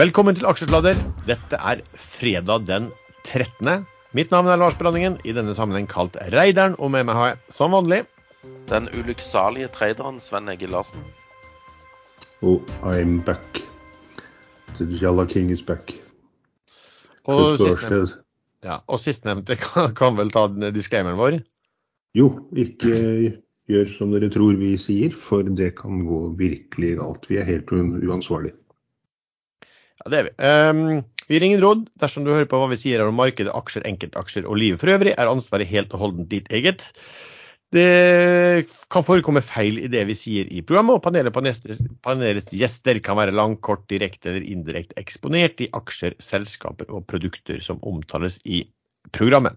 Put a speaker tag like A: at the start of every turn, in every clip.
A: Velkommen til Aksjesladder. Dette er fredag den 13. Mitt navn er Lars Branningen, i denne sammenheng kalt Reideren, og med meg har jeg som vanlig
B: Den ulykksalige traderen Sven Egil Larsen.
C: Oh, I'm back. The Jalla King is back.
A: Og sistnevnte, ja, og sistnevnte kan, kan vel ta den disclaimeren vår.
C: Jo, ikke gjør som dere tror vi sier, for det kan gå virkelig galt. Vi er helt uansvarlige.
A: Ja, det er vi. Um, vi gir ingen råd. Dersom du hører på hva vi sier om markedet, aksjer, enkeltaksjer og livet for øvrig, er ansvaret helt og holdent ditt eget. Det kan forekomme feil i det vi sier i programmet, og panelet på panelets gjester kan være lang, kort, direkte eller indirekte eksponert i aksjer, selskaper og produkter som omtales i programmet.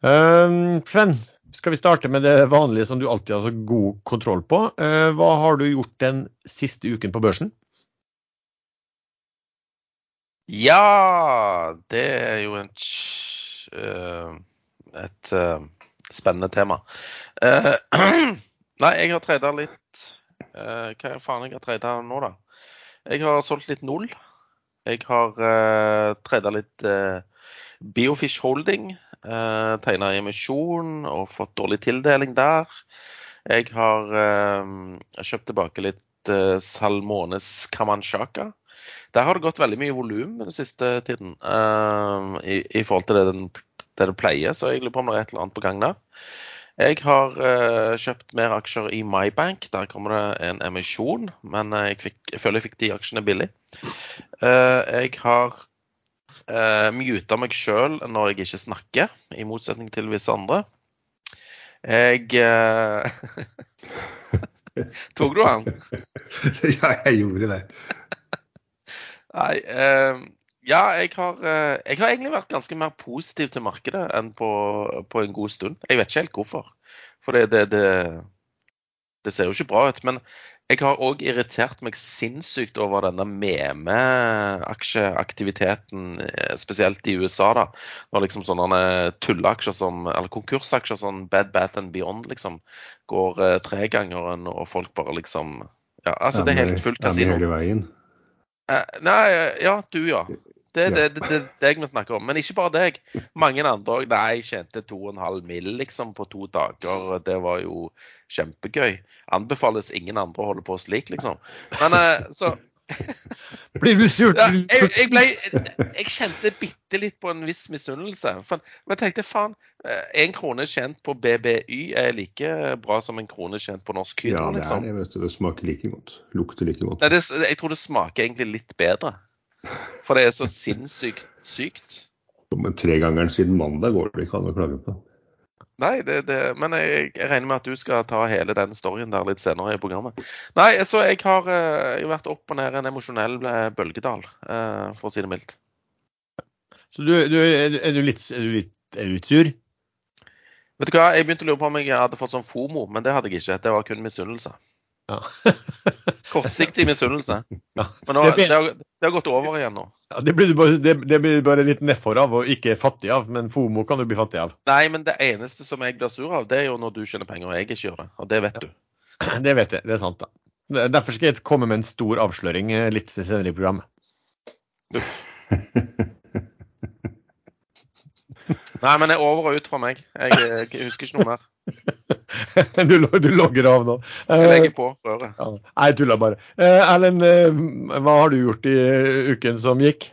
A: Um, Sven, skal vi starte med det vanlige som du alltid har så god kontroll på. Uh, hva har du gjort den siste uken på børsen?
B: Ja, det er jo en, eh, et eh, spennende tema. Eh, nei, jeg har trada litt Hva faen jeg har trada nå, da? Jeg har solgt litt null. Jeg har uh, trada litt uh, Biofish Holding. Uh, Tegna emisjon og fått dårlig tildeling der. Jeg har uh, kjøpt tilbake litt uh, Salmones Kamanchaka. Der har det gått veldig mye volum den siste tiden uh, i, i forhold til det, den, det det pleier, så jeg lurer på om det er et eller annet på gang der. Jeg har uh, kjøpt mer aksjer i MyBank. Der kommer det en emisjon, men eh, jeg, fikk, jeg føler jeg fikk de aksjene billig. Uh, jeg har uh, muta meg sjøl når jeg ikke snakker, i motsetning til visse andre. Jeg Tok du den?
C: ja, jeg gjorde det.
B: Nei, eh, ja, jeg har, eh, jeg har egentlig vært ganske mer positiv til markedet enn på, på en god stund. Jeg vet ikke helt hvorfor. For det, det, det, det ser jo ikke bra ut. Men jeg har òg irritert meg sinnssykt over denne meme-aksjeaktiviteten, eh, spesielt i USA. da, Når liksom sånne tulleaksjer som, eller konkursaksjer som Bad Bat and Beyond liksom går eh, tregangeren, og folk bare liksom Ja, altså, det er helt fullt kasino. Eh, nei, ja, du ja. Det er
C: Ja.
B: det, det, det, deg vi snakker om. Men ikke bare deg. Mange andre òg. Nei, jeg tjente 2,5 mill. liksom på to dager. Det var jo kjempegøy. Anbefales ingen andre å holde på slik, liksom. Men eh, så
A: Blir du sulten?
B: ja, jeg, jeg, ble, jeg kjente bitte litt på en viss misunnelse. Men jeg tenkte faen, én krone tjent på BBY er like bra som en krone tjent på Norsk
C: Ja, det er
B: liksom.
C: jeg vet. Det smaker like godt. Lukter like godt.
B: Nei, det, jeg tror det smaker egentlig litt bedre. For det er så sinnssykt sykt.
C: Men tregangeren siden mandag går det ikke an å klage på.
B: Nei, det, det, men jeg, jeg regner med at du skal ta hele den storyen der litt senere i programmet. Nei, så jeg har, eh, jeg har vært opp og ned en emosjonell eh, bølgedal, eh, for å si det mildt.
A: Så du, du, du- er, du litt, er, du litt, er du litt sur?
B: Vet du hva, Jeg begynte å lure på om jeg hadde fått sånn FOMO, men det hadde jeg ikke. Det var kun misunnelse.
A: Ja.
B: Kortsiktig misunnelse.
A: Ja.
B: Men nå,
A: Det
B: har, det har gått over igjen nå.
A: Ja, det, blir du bare, det, det blir bare litt nedfor av, og ikke fattig av. Men FOMO kan du bli fattig av.
B: Nei, men det eneste som jeg blir sur av, det er jo når du tjener penger og jeg ikke gjør det. Og det vet du.
A: Det vet jeg, det er sant. da. Derfor skal jeg komme med en stor avsløring eh, litt senere i programmet.
B: Nei, men det er over og ut fra meg. Jeg, jeg husker ikke noe mer.
A: Du, du logger av nå.
B: Jeg
A: Eh,
B: legger på røret.
A: ja. Nei, jeg tuller bare. Eh, Erlend, eh, hva har du gjort i uken som gikk?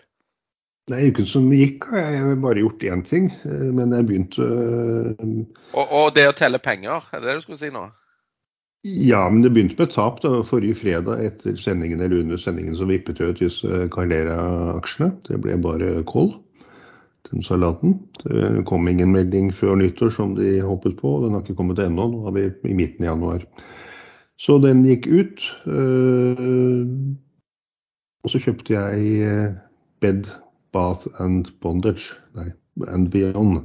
C: Nei, uken som gikk har jeg bare gjort én ting. Men jeg begynte øh,
B: Og, og det å telle penger, er det det du skulle si nå?
C: Ja, men det begynte med tap da, forrige fredag etter sendingen eller under sendingen så vippet ut disse Carlera-aksjene. Det ble bare kål, salaten. Det kom ingen melding før nyttår som de håpet på, den har ikke kommet ennå. Nå er vi i midten av januar. Så den gikk ut. øh, og så kjøpte jeg øh, Bed, Bath and Bondage, nei, and Beyond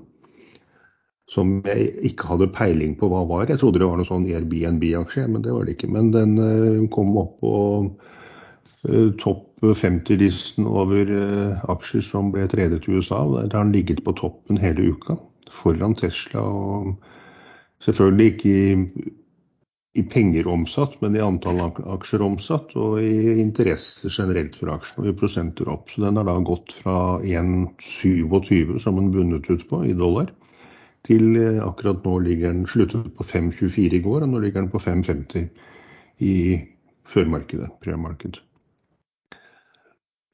C: som jeg ikke hadde peiling på hva var. Jeg trodde det var noe sånn Airbnb-aksje, men det var det ikke. Men den eh, kom opp på eh, topp 50-listen over eh, aksjer som ble tredet i USA. Der har den ligget på toppen hele uka, foran Tesla. og Selvfølgelig ikke i, i penger omsatt, men i antall aksjer omsatt og i interesse generelt for aksjen, og i prosenter opp. Så den har da gått fra 1,27 som den bundet ut på i dollar, til eh, akkurat nå ligger den sluttet på 5,24 i går, og nå ligger den på 5,50 i førmarkedet, premarked.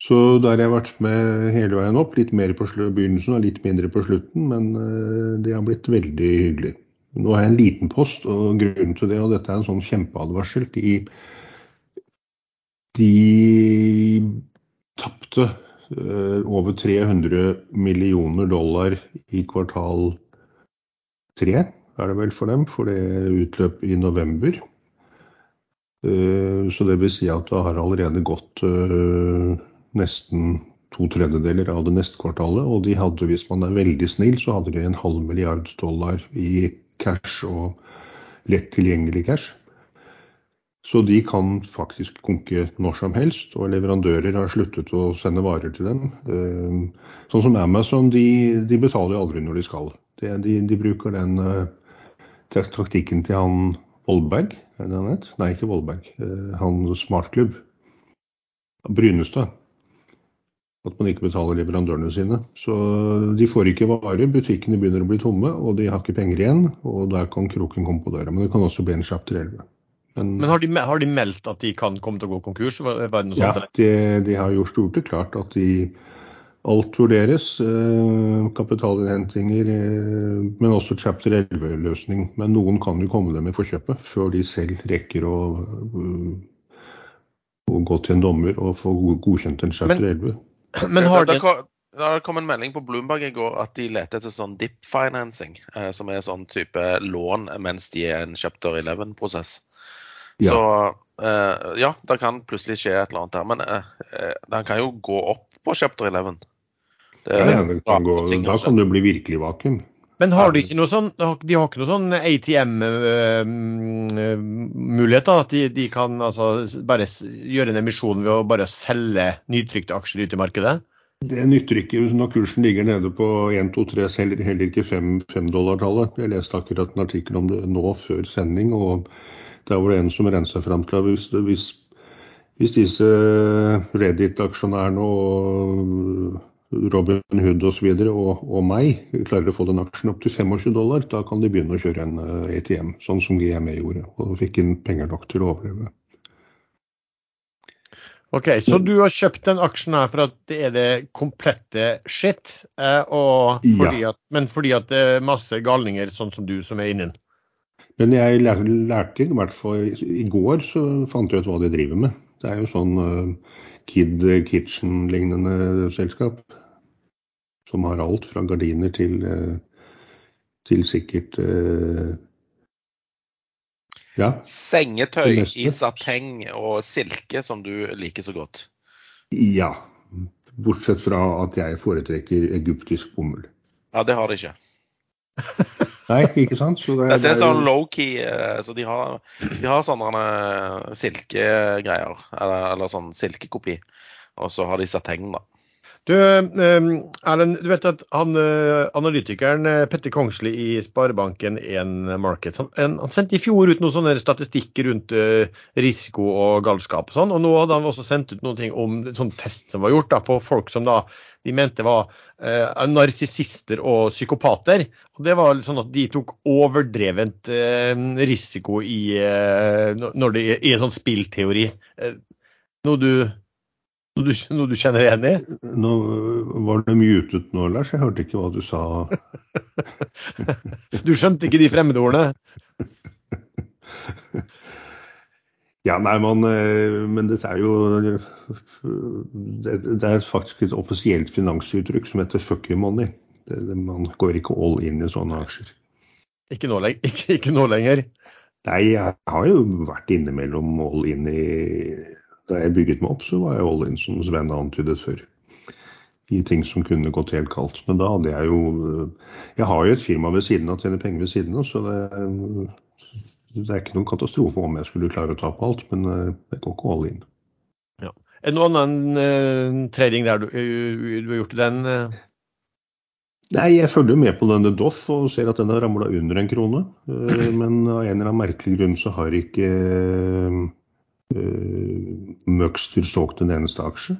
C: Så der har jeg vært med hele veien opp, litt mer på begynnelsen og litt mindre på slutten, men eh, det har blitt veldig hyggelig. Nå har jeg en liten post, og grunnen til det, og dette er en sånn kjempeadvarsel De, de tapte uh, over 300 millioner dollar i kvartal tre, er det vel for dem, for det utløp i november. Uh, så det vil si at det har allerede gått nesten to tredjedeler av det neste kvartalet. Og de hadde, hvis man er veldig snill, så hadde de en halv milliard dollar i cash og lett tilgjengelig cash. Så de kan faktisk konke når som helst, og leverandører har sluttet å sende varer til dem. Eh, sånn som Amazon, de, de betaler aldri når de skal. De, de, de bruker den uh, taktikken til han Vollberg, er det han het? Nei, ikke Vollberg. Uh, han Smartklubb. Brynestad at man ikke betaler leverandørene sine. Så de får ikke varer, butikkene begynner å bli tomme, og de har ikke penger igjen. Og der kan kroken komme på døra. Men det kan også bli en chapter 11.
A: Men, Men har, de, har, de, meldt at de kan komme til å gå konkurs?
C: ja, de, de, har gjort det klart at de alt vurderes. Eh, kapitalinnhentinger, eh, men også chapter 11-løsning. Men noen kan jo komme dem i forkjøpet før de selv rekker å, uh, å gå til en dommer og få godkjent en chapter 11.
B: Men har det, Det kom en melding på Bloomberg i går at de leter etter sånn dip-financing, eh, som er sånn type lån mens de er i en chapter 11-prosess. Ja. Så eh, ja, det kan plutselig skje et eller annet der. Men eh, eh den kan jo gå opp på chapter 11.
C: Det, ja, det kan gå, da kan det bli virkelig vakuum.
A: Men har de ikke noe sånn, de har ikke noe sånn ATM-mulighet? At de, de, kan altså bare gjøre en emisjon ved å bare selge nytrykte aksjer ut i markedet?
C: Det nytter ikke når kursen ligger nede på 1, 2, 3, heller, heller ikke 5, dollar-tallet. Jeg leste akkurat en artikkel om det nå før sending, og der var det en som rensa fram til at hvis, hvis, hvis disse Reddit-aksjonærene og Robin Hood osv. Og, og, og meg klarer å få den aksjen opp til 25 dollar, da kan de begynne å kjøre en eh, ATM, sånn som GME gjorde. Og fikk inn penger nok til å overleve.
A: Ok, Så du har kjøpt den aksjen her for at det er det komplette shit, eh, fordi at, men fordi at det er masse galninger sånn som du som er inni den?
C: Men jeg lærte i hvert fall i går så fant jeg ut hva de driver med. Det er jo sånn uh, Kid Kitchen-lignende selskap som har alt fra gardiner til, eh, til sikkert eh, ja.
B: Sengetøy i sateng og silke, som du liker så godt.
C: Ja. Bortsett fra at jeg foretrekker egyptisk bomull.
B: Ja, det har de ikke.
C: Nei, ikke sant?
B: Så det, Dette er sånn low-key. Eh, så de har, de har sånne silkegreier. Eller, eller sånn silkekopi. Og så har de sateng, da.
A: Du, ehm, Erlend, du vet at han, eh, analytikeren eh, Petter Kongsli i Sparebanken1 Markets han, han, sendte i fjor ut noen sånne statistikker rundt uh, risiko og galskap. og sånn, og Nå hadde han også sendt ut noen ting om sånn test som var gjort da, på folk som da de mente var eh, narsissister og psykopater. og Det var sånn at de tok overdrevent eh, risiko i, når det, i en sånn spillteori. noe du noe du, noe du kjenner igjen i?
C: Nå var det mutet nå, Lars. Jeg hørte ikke hva du sa.
A: du skjønte ikke de fremmedordene?
C: ja, nei, man, eh, men dette er jo det, det, er faktisk et offisielt finansuttrykk som heter 'fuck you money'. Det, man går ikke all in i sånne aksjer.
A: Ikke nå, ikke, ikke nå lenger?
C: Nei, jeg har jo vært innimellom all in i da jeg bygget meg opp, så var jeg all in, som Sven antydet før. I ting som kunne gått helt kaldt. Men da hadde jeg jo Jeg har jo et firma ved siden av, tjener penger ved siden av, så det, det, er ikke noen katastrofe om jeg skulle klare å ta på alt. Men det jeg går ikke all in.
A: Ja. Er det noen annen uh, trading der du, du, har gjort den?
C: Nei, jeg følger jo med på denne Doff og ser at den har ramla under en krone. Eh, Men av en eller annen merkelig grunn så har ikke eh, Møgster solgte en eneste aksje.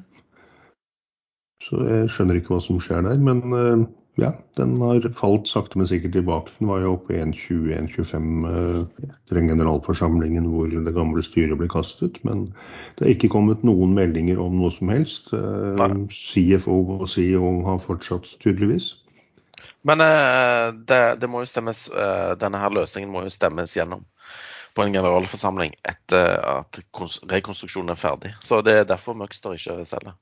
C: Så jeg skjønner ikke hva som skjer der. Men eh, ja, den har falt sakte, men sikkert tilbake. Den var jo oppe i 1,20-1,25 eh, etter den generalforsamlingen hvor det gamle styret ble kastet. Men det har ikke kommet noen meldinger om noe som helst. Eh,
B: Nei.
C: CFO og CEO har fortsatt, tydeligvis.
B: Men eh, det, det må jo stemmes eh, Denne her løsningen må jo stemmes gjennom på en generalforsamling etter at rekonstruksjonen er ferdig. Så det er derfor Møgster ikke selger.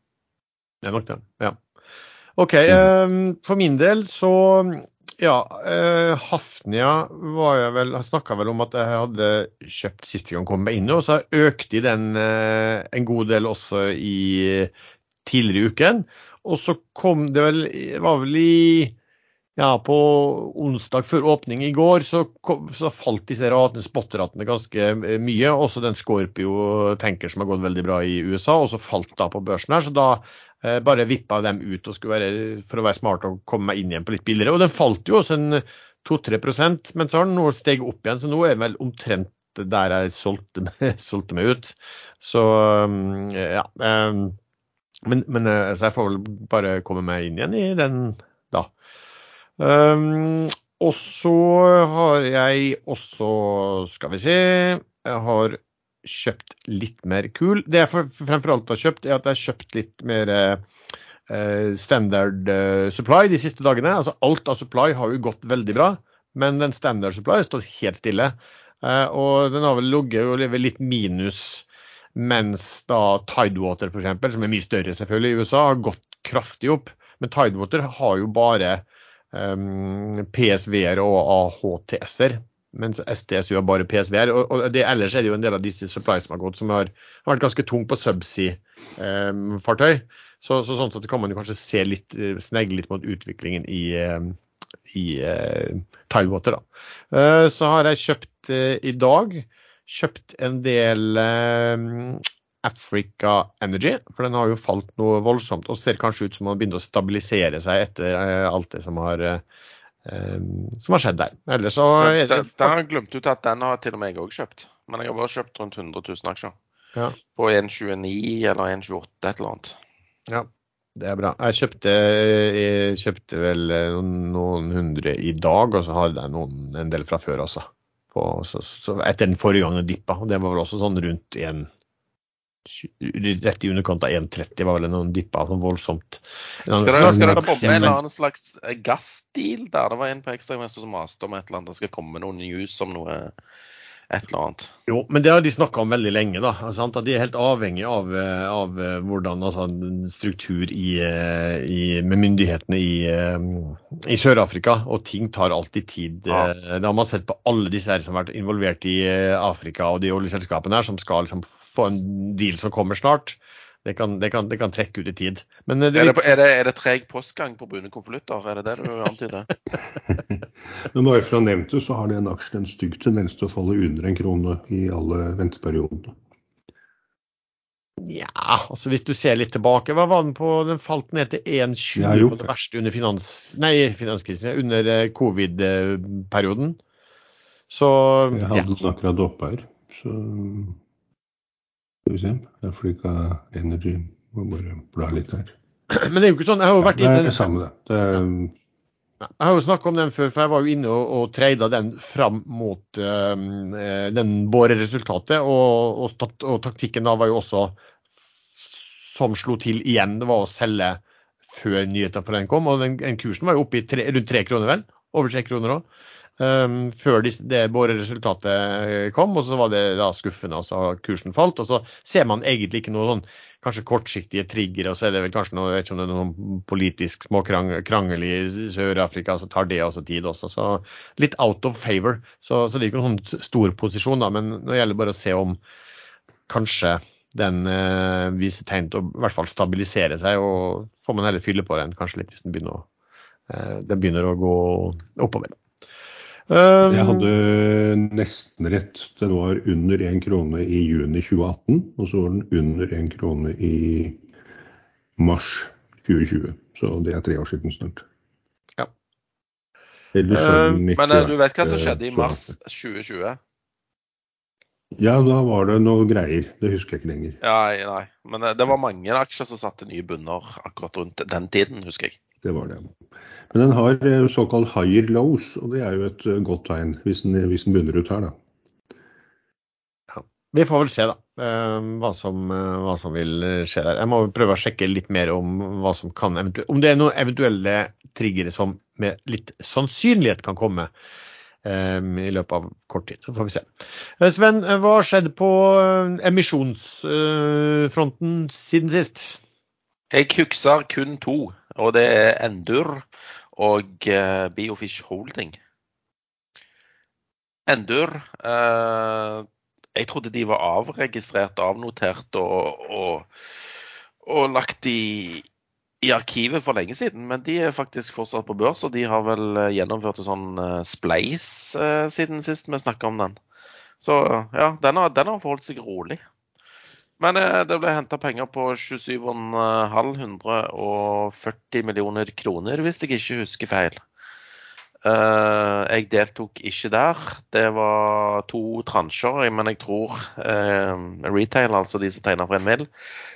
A: Det er nok det. Ja. OK. Um, for min del så ja, eh, Hafnia var jeg vel, snakka vel om at jeg hadde kjøpt siste gang jeg kom meg inn, og så økte den eh, en god del også i tidligere i uken. Og så kom det vel var vel i ja, på onsdag før åpning i går så, kom, så falt disse spot-ratene ganske eh, mye. Også den Scorpio tanker som har gått veldig bra i USA, og så falt da på børsen her. Så da eh, bare vippa dem ut og være, for å være smart og komme meg inn igjen på litt billigere. Og den falt jo også en 2-3% men så har den nå steget opp igjen, så nå er den vel omtrent der jeg solgte, solgte meg ut. Så um, ja. Um, men, men eh, så jeg får vel bare komme meg inn igjen i den da. Um, og så har jeg også, skal vi se Jeg har kjøpt litt mer kul. Det jeg fremfor alt har kjøpt, er at jeg har kjøpt litt mer uh, standard uh, supply de siste dagene. Altså alt av supply har jo gått veldig bra, men den standard supply stått helt stille. Uh, og den har vel ligget og lever litt minus, mens da Tidewater f.eks., som er mye større selvfølgelig i USA, har gått kraftig opp. Men Tidewater har jo bare um, PSV-er og AHTS-er, mens STSU har bare PSV-er. Og, og det, ellers er det jo en del av disse supplies som har gått, som har, har vært ganske tung på subsea-fartøy. så, så sånn sett kan man jo kanskje se litt, eh, snegle litt mot utviklingen i, eh, i uh, Tidewater. Da. Uh, så har jeg kjøpt uh, i dag kjøpt en del eh, Africa Energy, for den har jo falt noe voldsomt og ser kanskje ut som man begynner å stabilisere seg etter eh, alt det som har, eh, eh, som har skjedd der. Ellers så det
B: Den, den har jeg glemt ut at den har til og med jeg òg kjøpt. Men jeg har bare kjøpt rundt 100 000 aksjer.
A: Ja.
B: På 1,29 eller 1,28 et eller annet.
A: Ja, det er bra. Jeg kjøpte, jeg kjøpte vel noen, hundre i dag, og så har jeg noen, en del fra før også. På, så, så etter den forrige gangen dippa, det var vel også sånn rundt en Rett i underkant av 1,30 var vel noen dippa sånn voldsomt.
B: Skal dere, skal bomme en eller annen slags eh, gassdeal der? Det var en på Ekstremester som maste om et eller annet. Det skal komme noen news om noe et eller annet.
A: Jo, men det har de snakka om veldig lenge. da, sant? At De er helt avhengig av, eh, av eh, hvordan altså, struktur i, i, med myndighetene i, i Sør-Afrika, og ting tar alltid tid.
B: Ja.
A: Det har man sett på alle disse her som har vært involvert i Afrika og de oljeselskapene her, som skal liksom få en deal som kommer snart. Det kan, det kan, det kan trekke ut i tid. Men eh, det,
B: Er det, er det, er det treg postgang på brune konvolutter? Er det det du antyder?
C: Men bare for å ha nevnt det, så har den aksjen en stygg tendens til å falle under en krone i alle venteperiodene.
A: Ja, altså hvis du ser litt tilbake, hva var den på? Den falt ned til 1,20
C: Jeg
A: på det verste under finans... Nei, finanskrisen, under eh, covid-perioden. Så
C: Jeg
A: ja.
C: hadde den akkurat oppe her, så Skal vi se. Africa Energy Må bare bla litt her.
A: Men det er jo ikke sånn, jeg har jo vært
C: det er det samme, det. det er,
A: Jeg har jo snakka om den før, for jeg var jo inne og, og treida den fram mot eh, den båreresultatet. Og, og, og taktikken da var jo også, som slo til igjen, det var å selge før nyheten på den kom. Og den, den kursen var jo oppe i tre, rundt tre kroner, vel? Over tre kroner òg. Før de, det boreresultatet kom, og så var det da skuffende, og så kursen falt. Og så ser man egentlig ikke noe sånn kanskje kortsiktige trigger, og så er det vel kanskje noe, jeg vet ikke om det er noen politisk småkrangel i Sør-Afrika, så tar det også tid også. Så litt out of favor. Så, så det er ikke noen sånn stor posisjon, da, men det gjelder bare å se om kanskje den eh, viser tegn til å i hvert fall stabilisere seg, og får man heller fylle på den kanskje litt hvis den begynner å, eh, den begynner å gå oppover. Um,
C: jeg hadde nesten rett. Den var under én krone i juni 2018, og så var den under én krone i mars 2020. Så det er tre år siden snart.
A: Ja, Eh,
C: mitt,
B: Men eh, du vet hva som
C: eh,
B: skjedde i mars 2020?
C: Ja, da var det noe greier. Det husker jeg ikke lenger.
B: Ja, nei. Men eh, det var mange aksjer som satte nye bunner akkurat rundt den tiden, husker jeg.
C: Det var det. Men den har eh, såkalt higher lows, og det er jo et eh, godt tegn hvis den, hvis den bunner ut her, da.
A: Vi får vel se, da, eh, hva som, eh, hva som vil eh, skje der. Jeg må prøve å sjekke litt mer om hva som kan eventu- Om det er noen eventuelle triggere som med litt sannsynlighet kan komme eh, i løpet av kort tid. Så får vi se. Eh, Sven, eh, hva har skjedd på eh, emisjonsfronten siden sist?
B: Jeg husker kun to, og det er Endur og eh, Biofish Holding. Endur eh, Jeg trodde de var avregistrert, avnotert og, og, og lagt i, i arkivet for lenge siden, men de er faktisk fortsatt på børs, og de har vel eh, gjennomført en sånn eh, spleis eh, siden sist vi snakka om den. Så ja, den har, den har forholdt seg rolig. Men eh, det ble henta penger på 27,540 millioner kroner, hvis jeg ikke husker feil. Eh, jeg deltok ikke der. Det var to transjer, men jeg tror eh, retail, altså de som tegner for en middel,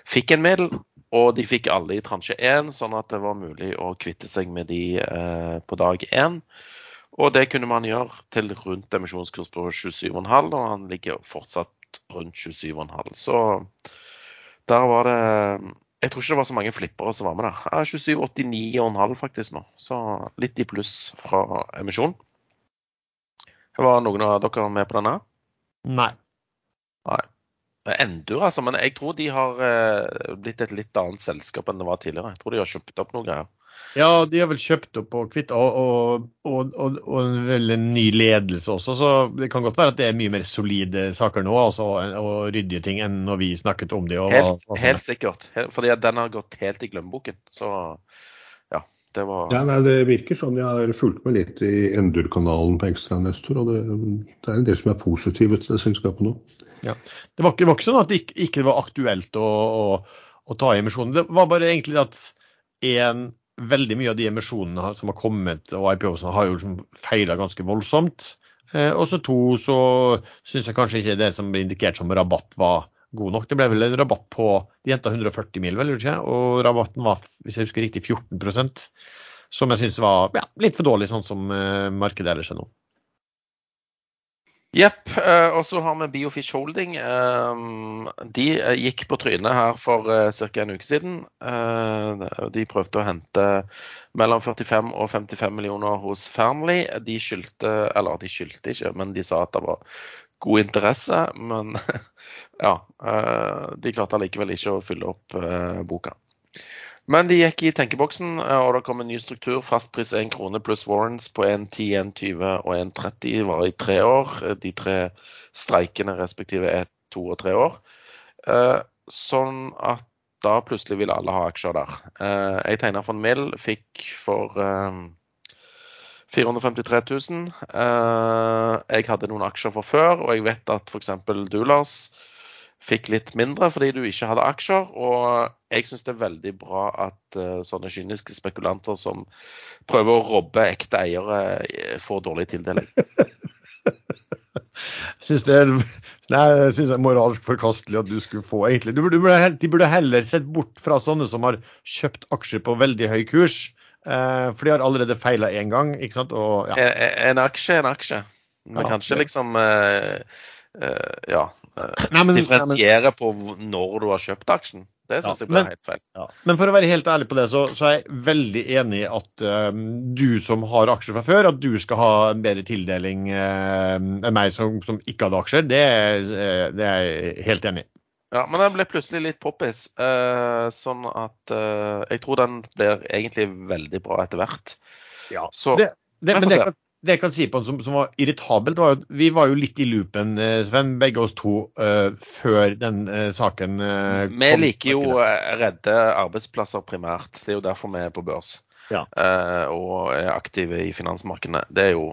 B: fikk en middel. Og de fikk alle i transje én, sånn at det var mulig å kvitte seg med de på dag én. Og det kunne man gjøre til rundt emisjonskurs på 27,5, og han ligger fortsatt rundt 27,5. Så der var det Jeg tror ikke det var så mange flippere som var med der. Ja, 27,89,5 faktisk nå. Så litt i pluss fra emisjon. Var noen av dere med på denne?
A: Nei.
B: Nei. Endur, altså. Men jeg tror de har eh, blitt et litt annet selskap enn det var tidligere. Jeg tror de har kjøpt opp noe greier.
A: Ja, de har vel kjøpt opp og kvitt og, og, og, og, og vel en ny ledelse også, så det kan godt være at det er mye mer solide saker nå altså, og ryddige ting enn når vi snakket om det. Hva-
B: Helt,
A: hva
B: helt
A: er.
B: sikkert. Helt- Fordi den har gått helt i glemmeboken. Så ja, det var
C: Ja, nei, Det virker sånn. Jeg har fulgt med litt i Endur-kanalen på Ekstra Nestor, og det, det er en del som er positive til det selskapet nå.
A: Det var, det var ikke sånn at det ikke, ikke var aktuelt å, å, å ta emisjoner. Det var bare egentlig at en, veldig mye av de emisjonene som har kommet og IPO-ene har jo liksom feila ganske voldsomt. Eh, og så to, så syns jeg kanskje ikke det som ble indikert som rabatt var god nok. Det ble vel en rabatt på De henta 140 mil, vel, ikke? og rabatten var, hvis jeg husker riktig, 14% Som jeg syns var ja, litt for dårlig, sånn som eh, markedet ellers er nå.
B: Jepp. eh, Og så har vi Biofish Holding. Eh, De eh, gikk på trynet her for ca. en uke siden. De prøvde å hente mellom 45 og 55 millioner hos Fearnley. De skyldte Eller de skyldte ikke, men de sa at det var god interesse. Men ja. De klarte allikevel ikke å fylle opp boka. Men de gikk i tenkeboksen, eh, og det kom en ny struktur. Fastpris 1 krone pluss warrants på 1,10, 1,20 og 1,30 var i tre år. De tre streikene respektive er to og tre år. Eh, Sånn at da plutselig vil alle ha aksjer der. Eh, Jeg tegna for en mill, fikk for eh, 453 000. Eh, Jeg hadde noen aksjer fra før, og jeg vet at f.eks. du, Lars, fikk litt mindre fordi du ikke hadde aksjer. Og jeg syns det er veldig bra at uh, sånne kyniske spekulanter som prøver å robbe ekte eiere, eh, får dårlig tildeling.
A: Syns det Nei, synes det er moralsk forkastelig at du skulle få egentlig. Du du burde, de burde heller sett bort fra sånne som har kjøpt aksjer på veldig høy kurs. Eh, for de har allerede feila én gang. ikke sant? Og, ja.
B: En, en aksje er en aksje. Men
A: Ja,
B: kanskje
A: det-
B: liksom eh, Ja. Eh,
A: Nei, men-
B: differensiere på når du har kjøpt aksjen. Det syns
A: Ja,
B: jeg blir helt feil.
A: Ja. Men for å være helt ærlig på det, så, så er jeg veldig enig i at uh, du som har aksjer fra før, at du skal ha en bedre tildeling uh, enn meg som, som ikke hadde aksjer. Det, er- eh, det er jeg helt enig i.
B: Ja, men den ble plutselig litt poppis. eh, sånn at jeg tror den blir egentlig veldig bra etter hvert. Så
A: Det, det,
B: Men
A: men det, det jeg kan si på som, som var irritabelt, var at vi var jo litt i loopen, eh, Sven, begge oss to, uh, før den uh, saken kom.
B: vi liker jo å redde arbeidsplasser primært. Det er jo derfor vi er på børs
A: Ja.
B: og er aktive i finansmarkedene. Det er jo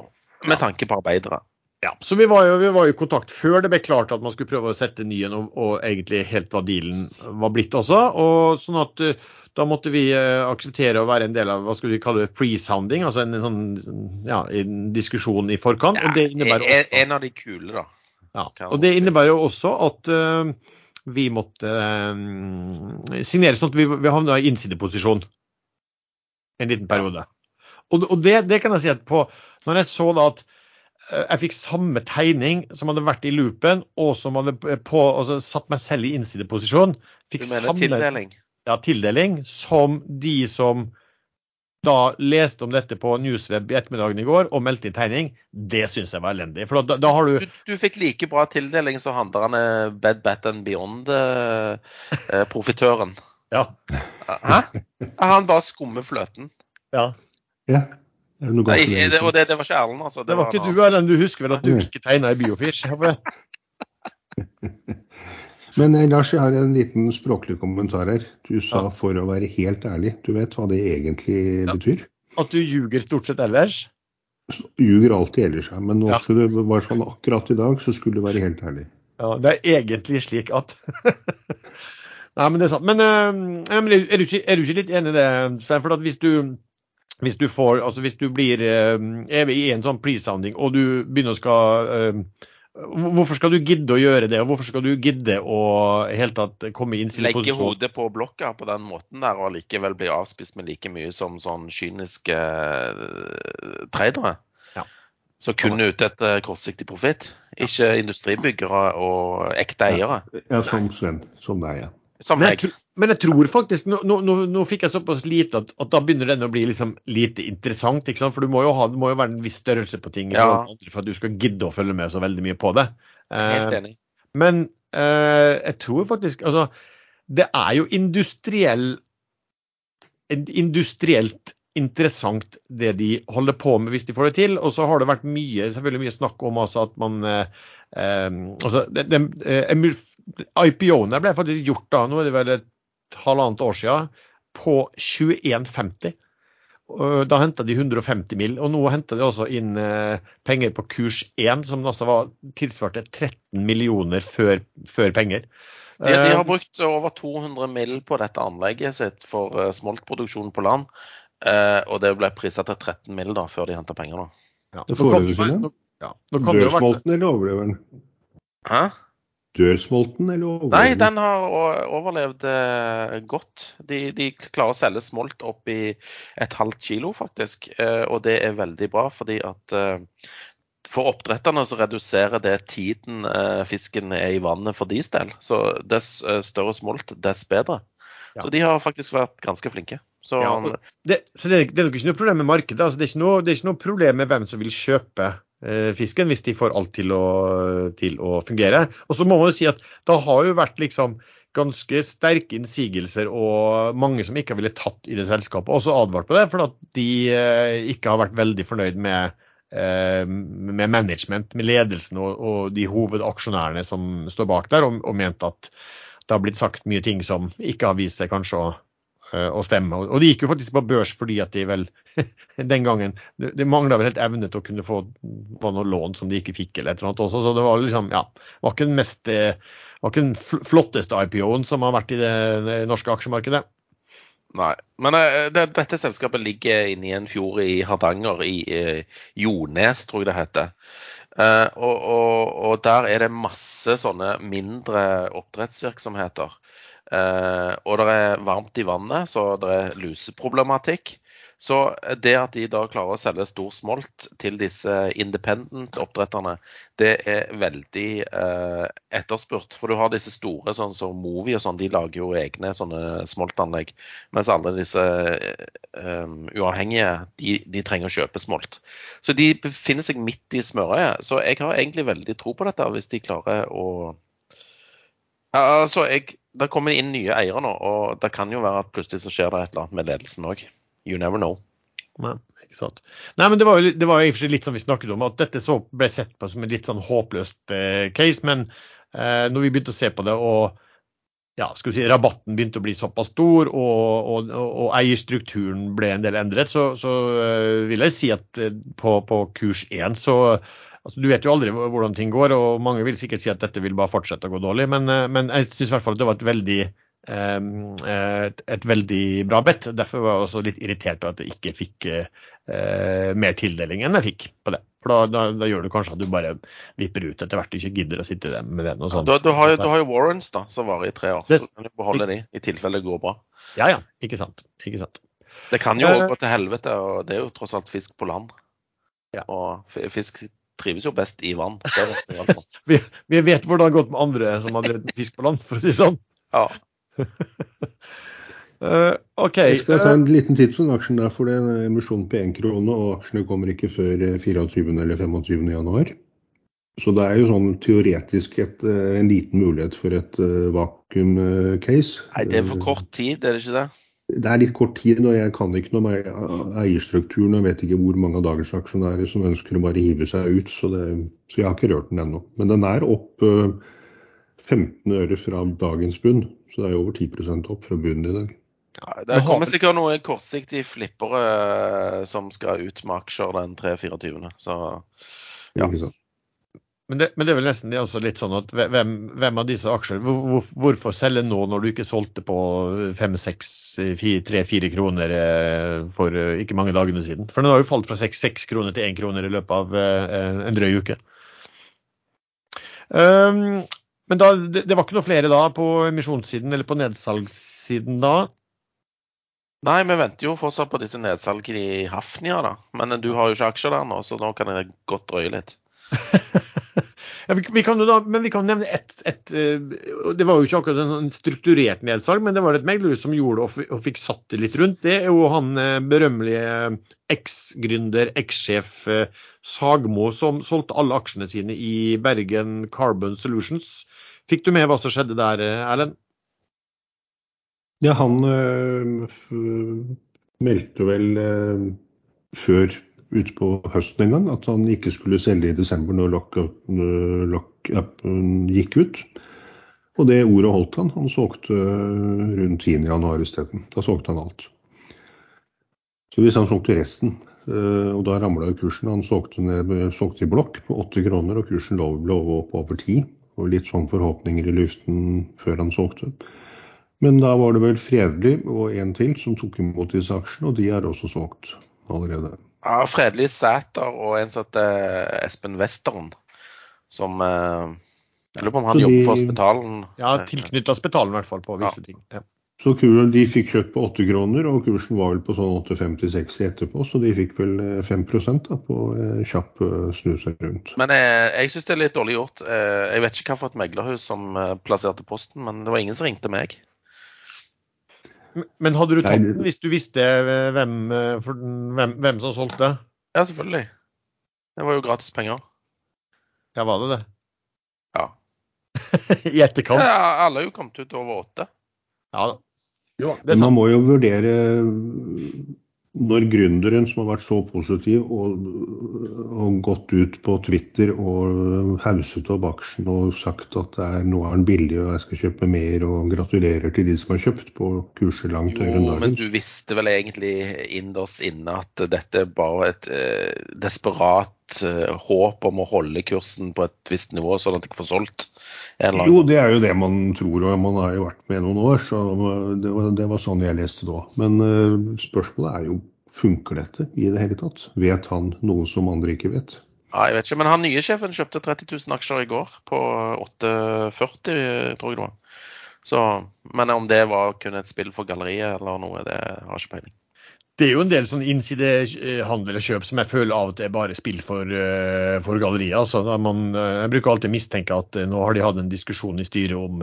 B: med tanke på arbeidere.
A: Ja, så vi var, jo, vi var jo i kontakt før det ble klart at man skulle prøve å sette ny en, og, og egentlig helt hva dealen var blitt også. og sånn at uh, Da måtte vi uh, akseptere å være en del av hva skulle vi kalle det, pre-sounding, altså en, en sånn ja, en diskusjon i forkant.
B: Ja,
A: og det innebærer
B: en,
A: også,
B: en av de kule, da.
A: ja, og det innebærer jo også at uh, vi måtte signere sånn at vi, vi havna i innsideposisjon en liten periode. Og, og det, det kan jeg si at på Når jeg så da at eh, jeg fikk samme tegning som hadde vært i loopen, og som hadde på, altså, satt meg selv i innsideposisjon. Fikk Du
B: mener
A: samme
B: tildeling?
A: ja, tildeling som de som da leste om dette på Newsweb i ettermiddagen i går og meldte inn tegning. Det syns jeg var elendig. For da, da har du
B: Du, du fikk like bra tildeling som handlerne er Bed Bat and Beyond-profitøren.
A: Ja.
B: Hæ? Han bare skummer fløten.
A: ja.
C: Ja. Er det noe
B: Nei,
C: galt med
B: det,
C: det?
B: og det, det var ikke Erlend, altså.
A: Det var ikke
B: noe.
A: du. Erlend. Du husker vel at du ikke tegna i Biofish?
C: Men eh, Lars, jeg har en liten språklig kommentar her. Du sa
A: Ja.
C: 'for å være helt ærlig'. Du vet hva det egentlig
A: Ja.
C: betyr?
A: At du ljuger stort sett ellers?
C: Ljuger alltid ellers, ja. Men nå
A: Ja.
C: skulle i hvert fall akkurat i dag, så skulle du være helt ærlig.
A: Ja, det er egentlig slik at Nei, men det er sant. Men, eh, er, du ikke, er du ikke litt enig i det, Svein? For at hvis du, hvis du får Altså hvis du blir eh, i en sånn pre-sounding, og du begynner å skal eh, Hvorfor skal du gidde å gjøre det, og hvorfor skal du gidde å helt tatt komme inn i
B: Legge
A: innsideposisjon?
B: hodet på blokka på den måten der, og likevel bli avspist med like mye som sånn kyniske eh, tradere.
A: Ja.
B: Så kun ute etter kortsiktig profitt. Ikke industribyggere og ekte eiere.
C: Ja, som Sven. Som deg, ja.
B: Som
A: tro- men jeg tror faktisk Nå, nå, nå, fikk jeg såpass lite at, at da begynner den å bli liksom lite interessant. For du må jo, ha, det må jo være en viss størrelse på ting
B: Ja.
A: for at du skal gidde å følge med så veldig mye på det.
B: Helt
A: Eh,
B: enig.
A: men eh, jeg tror faktisk Altså, det er jo industriell industrielt interessant det de holder på med hvis de får det til. Og så har det vært mye, selvfølgelig mye snakk om altså at man eh, eh, altså, det, det, eh, IPO-ene ble faktisk gjort da, nå er det vel et halvannet år siden, på 21,50. Da henta de 150 mill., og nå henter de også inn eh, penger på kurs 1, som altså var tilsvarte 13 millioner før, før penger.
B: De, de
A: Eh,
B: har brukt over 200 mill. på dette anlegget sitt for eh, smoltproduksjon på land. eh, og det ble prisa til 13 mill. da, før de henta penger. da.
A: ja,
C: Det
A: være- nå- ja, nå det jo være
C: Dør smolten eller overlever den?
B: Hæ?
C: Dør smolten eller
B: Nei, den har overlevd eh, godt. De, de klarer å selge smolt opp i et halvt kilo, faktisk. Eh, og det er veldig bra, fordi at eh, for oppdretterne så reduserer det tiden eh, fisken er i vannet for deres del. Så dess eh, større smolt, dess bedre.
A: Ja.
B: Så de har faktisk vært ganske flinke. Så
A: Ja, det, så det, er- det er nok ikke noe problem med markedet. Altså, det, er ikke noe, det er ikke noe problem med hvem som vil kjøpe fisken, hvis de får alt til å, til å fungere. Og så må man jo si at det har jo vært liksom ganske sterke innsigelser og mange som ikke ville tatt i det selskapet, også advart på det, for at de eh, ikke har vært veldig fornøyd med eh, med management, med ledelsen og, og de hovedaksjonærene som står bak der, og, og ment at det har blitt sagt mye ting som ikke har vist seg kanskje å, eh, å stemme. Og- de gikk jo faktisk på børs fordi at de vel den gangen Det, mangla vel helt evne til å kunne få noe lån som de ikke fikk, eller et eller annet også. Så det var liksom, ja, var ikke den mest eh, var ikke den flotteste IPO-en som har vært i det norske aksjemarkedet.
B: Nei. Men uh, det, dette selskapet ligger inne i en fjord i Hardanger, i uh, Jones, tror jeg det heter. Uh, og, og, og der er det masse sånne mindre oppdrettsvirksomheter. Eh, og det er varmt i vannet, så det er luseproblematikk. Så det at de da klarer å selge stor smolt til disse independent oppdretterne, det er veldig eh, etterspurt. For du har disse store, sånn som Movi og sånn, de lager jo egne sånne smoltanlegg. Mens alle disse eh, uavhengige, de, de trenger å kjøpe smolt. Så de befinner seg midt i smørøyet. Så jeg har egentlig veldig tro på dette, hvis de klarer å Altså, jeg, Det kommer inn nye eiere nå, og det kan jo være at plutselig så skjer det et eller annet med ledelsen òg. You never know.
A: Nei, ikke sant. Nei, men det var jo i og for seg litt som vi snakket om, at dette ble sett på som et litt sånn håpløst eh, case. Men eh, når vi begynte å se på det, og ja, skal vi si, rabatten begynte å bli såpass stor, og, og, og, og eierstrukturen ble en del endret, så, så eh, vil jeg si at eh, på, på kurs 1 så altså, Du vet jo aldri hvordan ting går, og mange vil sikkert si at dette vil bare fortsette å gå dårlig. Men, eh, men jeg syns i hvert fall at det var et veldig, eh, et, et veldig bra bet. Derfor var jeg også litt irritert over at jeg ikke fikk eh, mer tildeling enn jeg fikk på det. For da, da, da, gjør du kanskje at du bare vipper ut etter hvert og ikke gidder å sitte med den. og sånn.
B: Ja, du, du, har, du, har, jo warrants da, som varer i tre år. Det, så kan du beholde de i tilfelle det går bra.
A: Ja ja, ikke sant. Ikke sant.
B: Det kan jo uh, gå til helvete, og det er jo tross alt fisk på land. Ja. Og fisk trives jo best i vann.
A: vi, vi, vet hvordan det har gått med andre som har drevet fisk på land, for å si det sånn.
B: Ja.
A: Uh, OK.
C: Jeg skal ta en liten tips om aksjen der, for det er en emisjon på én krone, og aksjene kommer ikke før 24. Eh, eller 25. januar. Så det er jo sånn teoretisk et, eh, en liten mulighet for et uh, vakuum-case.
B: Nei, det er for kort tid, er det ikke det?
C: Det er litt kort tid, og jeg kan ikke noe om eierstrukturen. Jeg vet ikke hvor mange av dagens aksjonærer som ønsker å bare hive seg ut, så, det, så jeg har ikke rørt den ennå. Men den er opp uh, 15 øre fra dagens bunn, så det er over 10 opp fra bunnen i dag.
B: Ja, det kommer sikkert noen kortsiktige flippere eh, som skal ut med aksjer den 3-24. Så ja.
A: Men det, men det, er vel nesten det også litt sånn at hvem, hvem av disse aksjer hvor, Hvorfor selge nå når du ikke solgte på 5-6-3-4 kroner eh, for eh, ikke mange dagene siden? For den har jo falt fra 6, kroner til 1 kroner i løpet av en drøy uke. Um, men da, det, det, var ikke noe flere da på emisjonssiden eller på nedsalgssiden da?
B: Nei, vi venter jo fortsatt på disse nedsalgene i Hafnia, da. Men du har jo ikke aksjer der nå, så nå kan det godt drøye litt.
A: ja, vi, vi, da, men vi kan nevne ett et, eh, Det var jo ikke akkurat en strukturert nedsalg, men det var et meglerhus som gjorde det og fikk satt det litt rundt. Det er jo han eh, berømmelige eh, eks-gründer, eks-sjef Sagmo, som solgte alle aksjene sine i Bergen Carbon Solutions. Fikk du med hva som skjedde der, Erlend?
C: Ja, han øh, meldte vel øh, før utpå høsten en gang at han ikke skulle selge i desember når lockupen lock gikk ut. Og det ordet holdt han. Han solgte rundt 10.1 isteden. Da solgte han alt. Så hvis han solgte resten, og da ramla kursen Han ned, solgte i blokk på 8 kroner, og kursen lå, lå opp over 10. Og litt sånn forhåpninger i luften før han solgte. Men da var det vel Fredelig og en til som tok imot disse aksjene, og de er også solgt allerede.
B: Ja, Fredelig Sæter og en som heter Espen Western, som eh, Jeg lurer på om han de, jobber for Spetalen?
A: Ja, tilknytta Spetalen i hvert fall, på visse ja. ting. Ja.
C: Så kuren, de fikk kjøpt på 8 kroner, og kursen var vel på sånn 8,56 etterpå, så de fikk vel 5 eh, da, på eh, kjapp snuse rundt.
B: Men jeg, jeg syns det er litt dårlig gjort. Jeg vet ikke hva for et meglerhus som plasserte posten, men det var ingen som ringte meg.
A: Men hadde du tatt den hvis du visste eh, hvem, eh, hvem, hvem som solgte?
B: Ja, selvfølgelig. Det var jo gratis penger.
A: Ja, var det det?
B: Ja.
A: I etterkant?
B: Ja, alle er jo kommet ut over åtte.
A: Ja da.
C: Jo, Man må jo vurdere når gründeren som har vært så positiv og, og, gått ut på Twitter og hauset opp aksjen og sagt at det er, nå er den billig og jeg skal kjøpe mer, og gratulerer til de som har kjøpt på kurser langt høyere enn dagens.
B: Men du visste vel egentlig innerst inne at dette er bare et eh, desperat eh, håp om å holde kursen på et visst nivå, sånn at jeg får solgt?
C: Jo, det er jo det man tror, og man har jo vært med noen år, så det var, det var sånn jeg leste det òg. Men uh, spørsmålet er jo funker dette i det hele tatt? Vet han noe som andre ikke vet?
B: Ja, jeg vet ikke, men han nye sjefen kjøpte 30 000 aksjer i går på 8,40, tror jeg det var. Så, men om det var kun et spill for galleriet eller noe, det har jeg ikke peiling
A: det er jo en del sånn innsidehandel og kjøp som jeg føler av og til er bare spill for, uh, for galleriet. Altså, man, uh, jeg bruker alltid mistenke at nå har de hatt en diskusjon i styret om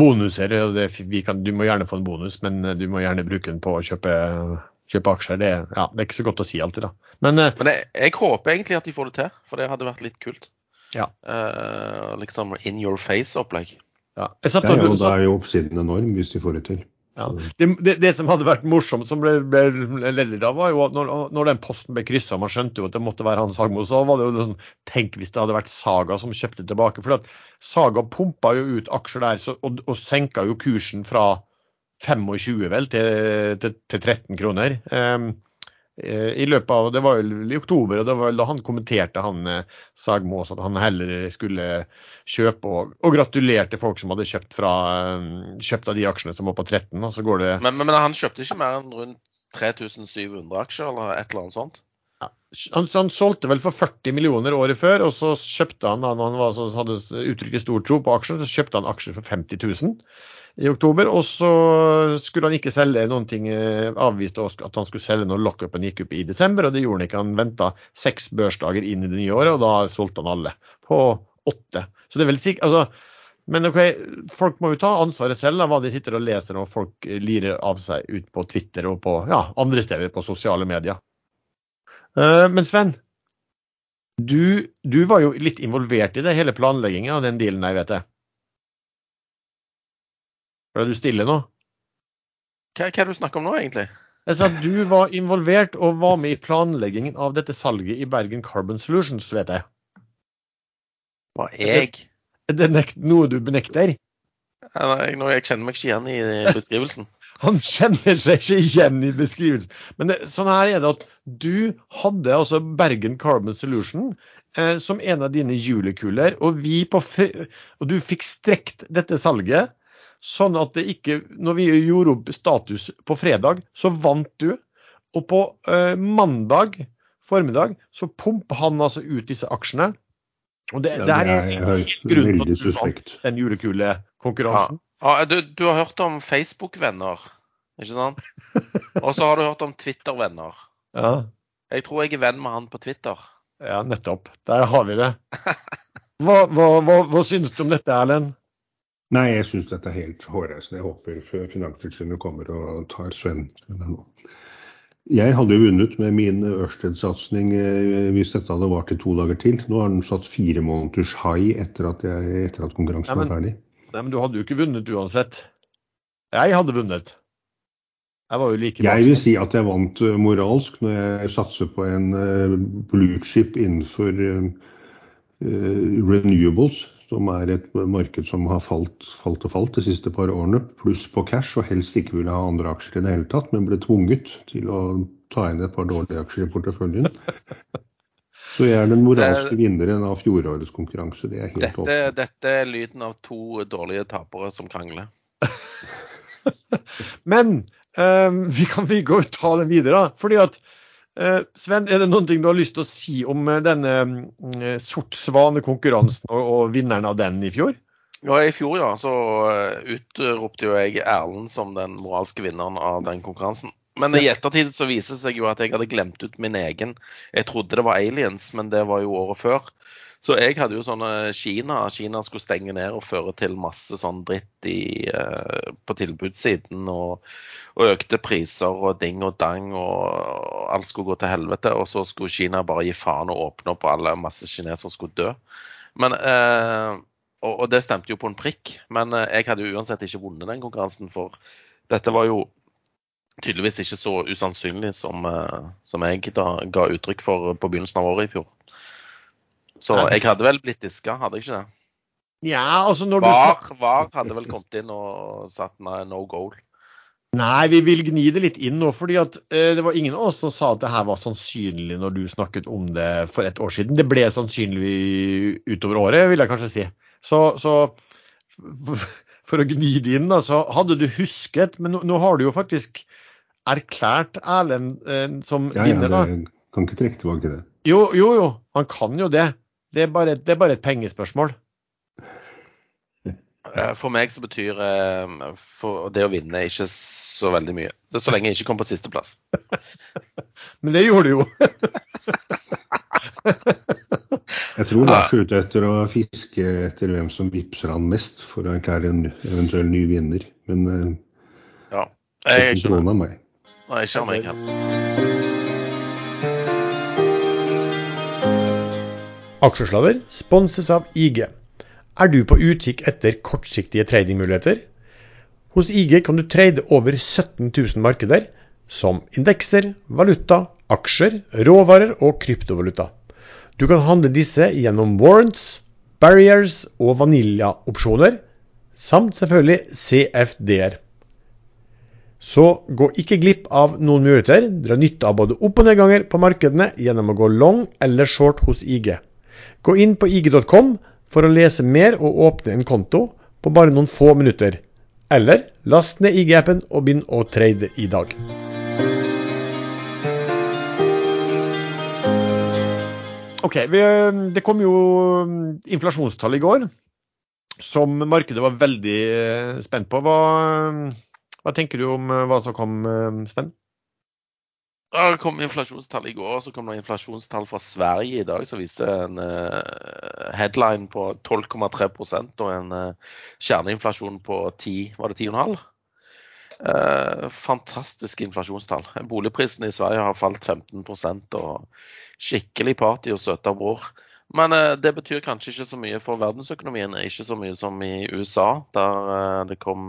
A: bonuser. og det, kan, Du må gjerne få en bonus, men du må gjerne bruke den på å kjøpe, kjøpe aksjer. Det, ja, det, er ikke så godt å si alltid, da.
B: Men, men jeg, jeg, håper egentlig at de får det til, for det hadde vært litt kult.
A: Ja.
B: liksom in your face-opplegg.
C: Ja, da er jo oppsiden enorm hvis de får det til.
A: Ja. Det, det, det, som hadde vært morsomt, som ble, ble ledd av, var jo at når, når, den posten ble kryssa, man skjønte jo at det måtte være Hans Hagmo, så var det jo sånn Tenk hvis det hadde vært Saga som kjøpte tilbake. For at Saga pumpa jo ut aksjer der så, og, og senka jo kursen fra 25 vel til, til, til 13 kroner. Um, i løpet av Det var jo i oktober, og det var da han kommenterte, han eh, Sagmås, at han heller skulle kjøpe, og, og gratulerte folk som hadde kjøpt, fra, eh, kjøpt av de aksjene som var på 13. Og så går det
B: Men, men, men han kjøpte ikke mer enn rundt 3700 aksjer, eller et eller annet sånt?
A: han, han solgte vel for 40 millioner året før, og så kjøpte han, når han var, så hadde uttrykt stor tro på aksjer, så kjøpte han aksjer for 50 000 i oktober. Og så skulle han ikke selge noen ting, Avviste avviste at han skulle selge når lockupen gikk opp i desember, og det gjorde han ikke. Han venta seks børsdager inn i det nye året, og da solgte han alle på åtte. Så det er vel sikkert, altså, men ok, folk må jo ta ansvaret selv av hva de sitter og leser når folk lirer av seg ut på Twitter og på ja, andre steder på sosiale medier. Uh, men Sven, du, du, var jo litt involvert i det hele planleggingen av den dealen jeg vet jeg. Er du stille nå?
B: Hva, hva er det du snakker om nå, egentlig?
A: Jeg sa at du var involvert og var med i planleggingen av dette salget i Bergen Carbon Solutions, vet jeg.
B: Var jeg?
A: Er det noe du benekter?
B: Nei, jeg kjenner meg ikke igjen i beskrivelsen.
A: Han kjenner seg ikke igjen i beskrivelsen. Men det, sånn her er det at du hadde altså Bergen Carbon Solution eh, som en av dine julekuler, og, vi på, og du fikk strekt dette salget sånn at det ikke Når vi gjorde opp status på fredag, så vant du. Og på eh, mandag formiddag så pumper han altså ut disse aksjene. Og det, ja, det er, er helt grunnen til at du vant den julekulekonkurransen.
B: Ja. Ja, du, du, har hørt om Facebook-venner, ikke sant? Og så har du hørt om Twitter-venner.
A: Ja.
B: Jeg tror jeg er venn med han på Twitter.
A: Ja, nettopp. Der har vi det. Hva, hva, hva, hva syns du om dette, Erlend?
C: Nei, jeg syns dette er helt hårreisende. Jeg håper Finanstilsynet kommer og tar Sven. Jeg hadde jo vunnet med min Ørsted-satsing eh, hvis dette hadde vart i to dager til. Nå har den satt fire måneders high etter at, jeg, etter at konkurransen nei, men, var ferdig.
A: Nei, men du hadde jo ikke vunnet uansett. Jeg hadde vunnet. Jeg var jo like
C: Jeg vil si at jeg vant eh, moralsk når jeg satser på en uh, blue chip innenfor uh, renewables som er et marked som har falt, falt og falt de siste par årene, pluss på cash, og helst ikke ville ha andre aksjer i det hele tatt, men ble tvunget til å ta inn et par dårlige aksjer i porteføljen. Så jeg er den moralske vinneren av fjorårets konkurranse. Det er helt
B: dette, åpent. Dette er lyden av to dårlige tapere som krangler.
A: men um, vi kan vi gå og ta den videre. Fordi at Sven, er det noen ting du har lyst til å si om eh, denne mm, sort svane-konkurransen og, og, vinneren av den i fjor?
B: Ja, I fjor ja, så eh, utropte jo jeg Erlend som den moralske vinneren av den konkurransen. Men i ettertid så viser det seg jo at jeg hadde glemt ut min egen. Jeg trodde det var aliens, men det var jo året før. Så jeg hadde jo sånne Kina. Kina skulle stenge ned og føre til masse sånn dritt i, uh, på tilbudssiden. Og, og, økte priser og ding og dang, og alt skulle gå til helvete. Og så skulle Kina bare gi faen og åpne opp, og alle masse kinesere skulle dø. Men, uh, og, og, det stemte jo på en prikk. Men uh, jeg hadde jo uansett ikke vunnet den konkurransen, for dette var jo tydeligvis ikke så usannsynlig som, som jeg da ga uttrykk for på begynnelsen av året i fjor. Så jeg hadde vel blitt diska, hadde jeg ikke det?
A: Ja, altså når
B: var, du Var hadde vel kommet inn og satt no goal.
A: Nei, vi vil gni det litt inn nå. fordi at eh, Det var ingen av oss som sa at det her var sannsynlig når du snakket om det for et år siden. Det ble sannsynlig utover året, vil jeg kanskje si. Så, så for å gni det inn, da, så hadde du husket Men nå, nå har du jo faktisk erklært Erlend eh, som
C: ja,
A: vinner, da.
C: Ja, kan ikke trekke tilbake det.
A: Jo, jo, jo. Han kan jo det. Det er bare, det er bare et pengespørsmål.
B: Eh, for meg så betyr eh, det å vinne ikke så veldig mye. Det er så lenge jeg ikke kom på sisteplass.
A: Men det gjorde du jo.
C: jeg tror Lars er ute etter å fiske etter hvem som vippser han mest for å erklære en eventuell ny vinner. Men eh,
B: ja, jeg er ikke
C: av meg.
B: Nei, ikke skjønner meg heller.
A: Aksjeslaver sponses av IG. Er du på utkikk etter kortsiktige tradingmuligheter? Hos IG kan du trade over 17 000 markeder, som indekser, valuta, aksjer, råvarer og kryptovaluta. Du kan handle disse gjennom warrants, barriers og vanilja-opsjoner, samt selvfølgelig CFD-er. Så gå ikke glipp av noen muligheter. Dra nytte av både opp- og nedganger på markedene gjennom å gå long eller short hos IG. Gå inn på ig.com for å lese mer og åpne en konto på bare noen få minutter. Eller last ned IG-appen og begynn å trade i dag. Ok, vi, Det kom jo inflasjonstall i går som markedet var veldig eh, spent på. Hva, hva tenker du om eh, hva som kom, eh, Sven?
B: Det kom inflasjonstall i går, og så kom det inflasjonstall fra Sverige i dag som viste en uh, headline på 12,3% og en uh, kjerneinflasjon på 10, var det 10,5? Uh, fantastiske inflasjonstall. Boligprisene i Sverige har falt 15% og skikkelig party og søta bror. Men det betyr kanskje ikke så mye for verdensøkonomien. Ikke så mye som i USA, der det kom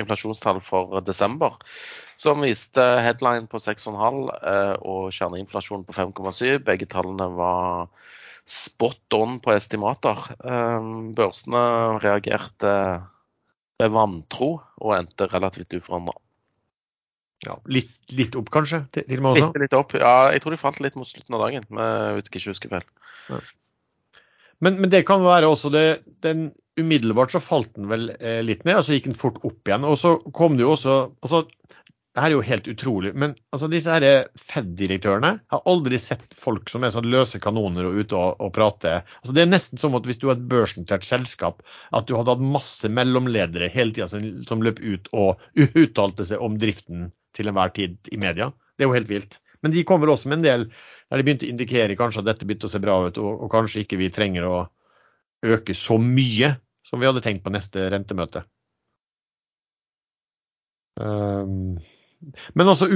B: inflasjonstall for desember, som viste headline på 6,5 eh, og kjerneinflasjon på 5,7. Begge tallene var spot on på estimater. Eh, børsene reagerte med vantro og endte relativt uforandra.
A: Ja, litt, litt, opp, kanskje? Til, til litt,
B: litt, opp, ja. Jeg tror de falt litt mot slutten av dagen, hvis jeg ikke husker feil. Ja.
A: Men, men, det kan være også det, den umiddelbart så falt den vel eh, litt ned, og så gikk den fort opp igjen. Og så kom det jo også altså, det her er jo helt utrolig, men altså, disse her Fed-direktørene har aldri sett folk som er sånn løse kanoner og ute og, og prater. Altså, det er nesten som at hvis du har et børsnotert selskap, at du hadde hatt masse mellomledere hele tida som, som, løp ut og uttalte seg om driften til enhver tid i media. Det er jo helt vilt. Men de kommer også med en del der de begynte å indikere kanskje at dette begynte å se bra ut, og, og kanskje ikke vi trenger å øke så mye som vi hadde tenkt på neste rentemøte. Um, men også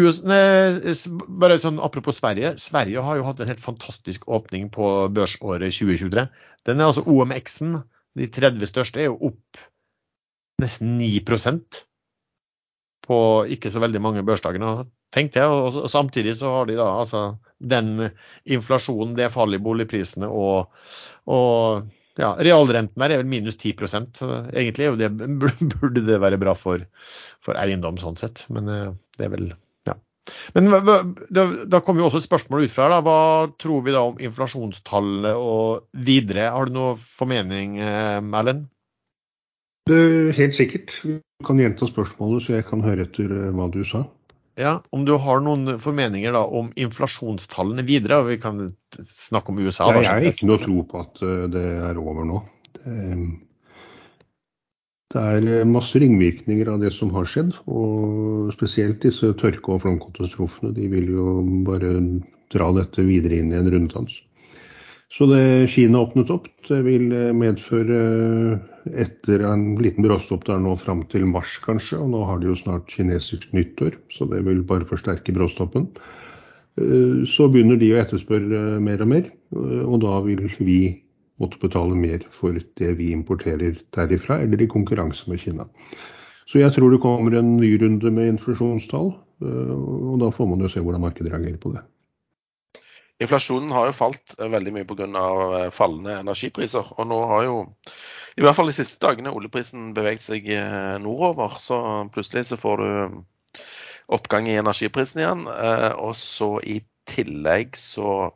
A: bare sånn Apropos Sverige. Sverige har jo hatt en helt fantastisk åpning på børsåret 2023. Den er altså OMX-en, de 30 største, er jo opp nesten 9% på ikke så veldig mange børsdager. tenkte og, og Samtidig så har de da altså den inflasjonen, det fallet i boligprisene og, og ja, realrenten der er vel minus 10% så egentlig det, burde det være bra for, for, eiendom sånn sett. Men eh, det er vel ja. Men da, da kommer jo også et spørsmål ut fra her. Hva tror vi da om inflasjonstallene og videre? Har du noe formening, eh, Erlend?
C: Helt sikkert. Vi kan gjenta spørsmålet, så jeg kan høre etter eh, hva du sa.
A: Ja, Om du har noen formeninger da om inflasjonstallene videre, og vi kan snakke om USA.
C: Da, jeg har ikke noe tro på at eh, det er over nå. Det, er eh, masse ringvirkninger av det som har skjedd, og spesielt disse tørke- og flomkatastrofene. De vil jo bare dra dette videre inn i en runddans. Så det Kina åpnet opp, det vil eh, medføre etter en liten bråstopp der nå fram til mars kanskje, og nå har de jo snart kinesisk nyttår, så det vil bare forsterke bråstoppen. Eh, så begynner de å etterspørre mer og mer, og da vil vi måtte betale mer for det vi importerer derifra, eller i konkurranse med Kina. Så jeg tror det kommer en ny runde med inflasjonstall, og da får man jo se hvordan markedet reagerer på det.
B: Inflasjonen har jo falt eh, veldig mye pga. Eh, fallende energipriser. Og nå har jo, i hvert fall de siste dagene, oljeprisen beveget seg eh, nordover. Så plutselig så får du oppgang i energiprisen igjen. Og så i tillegg så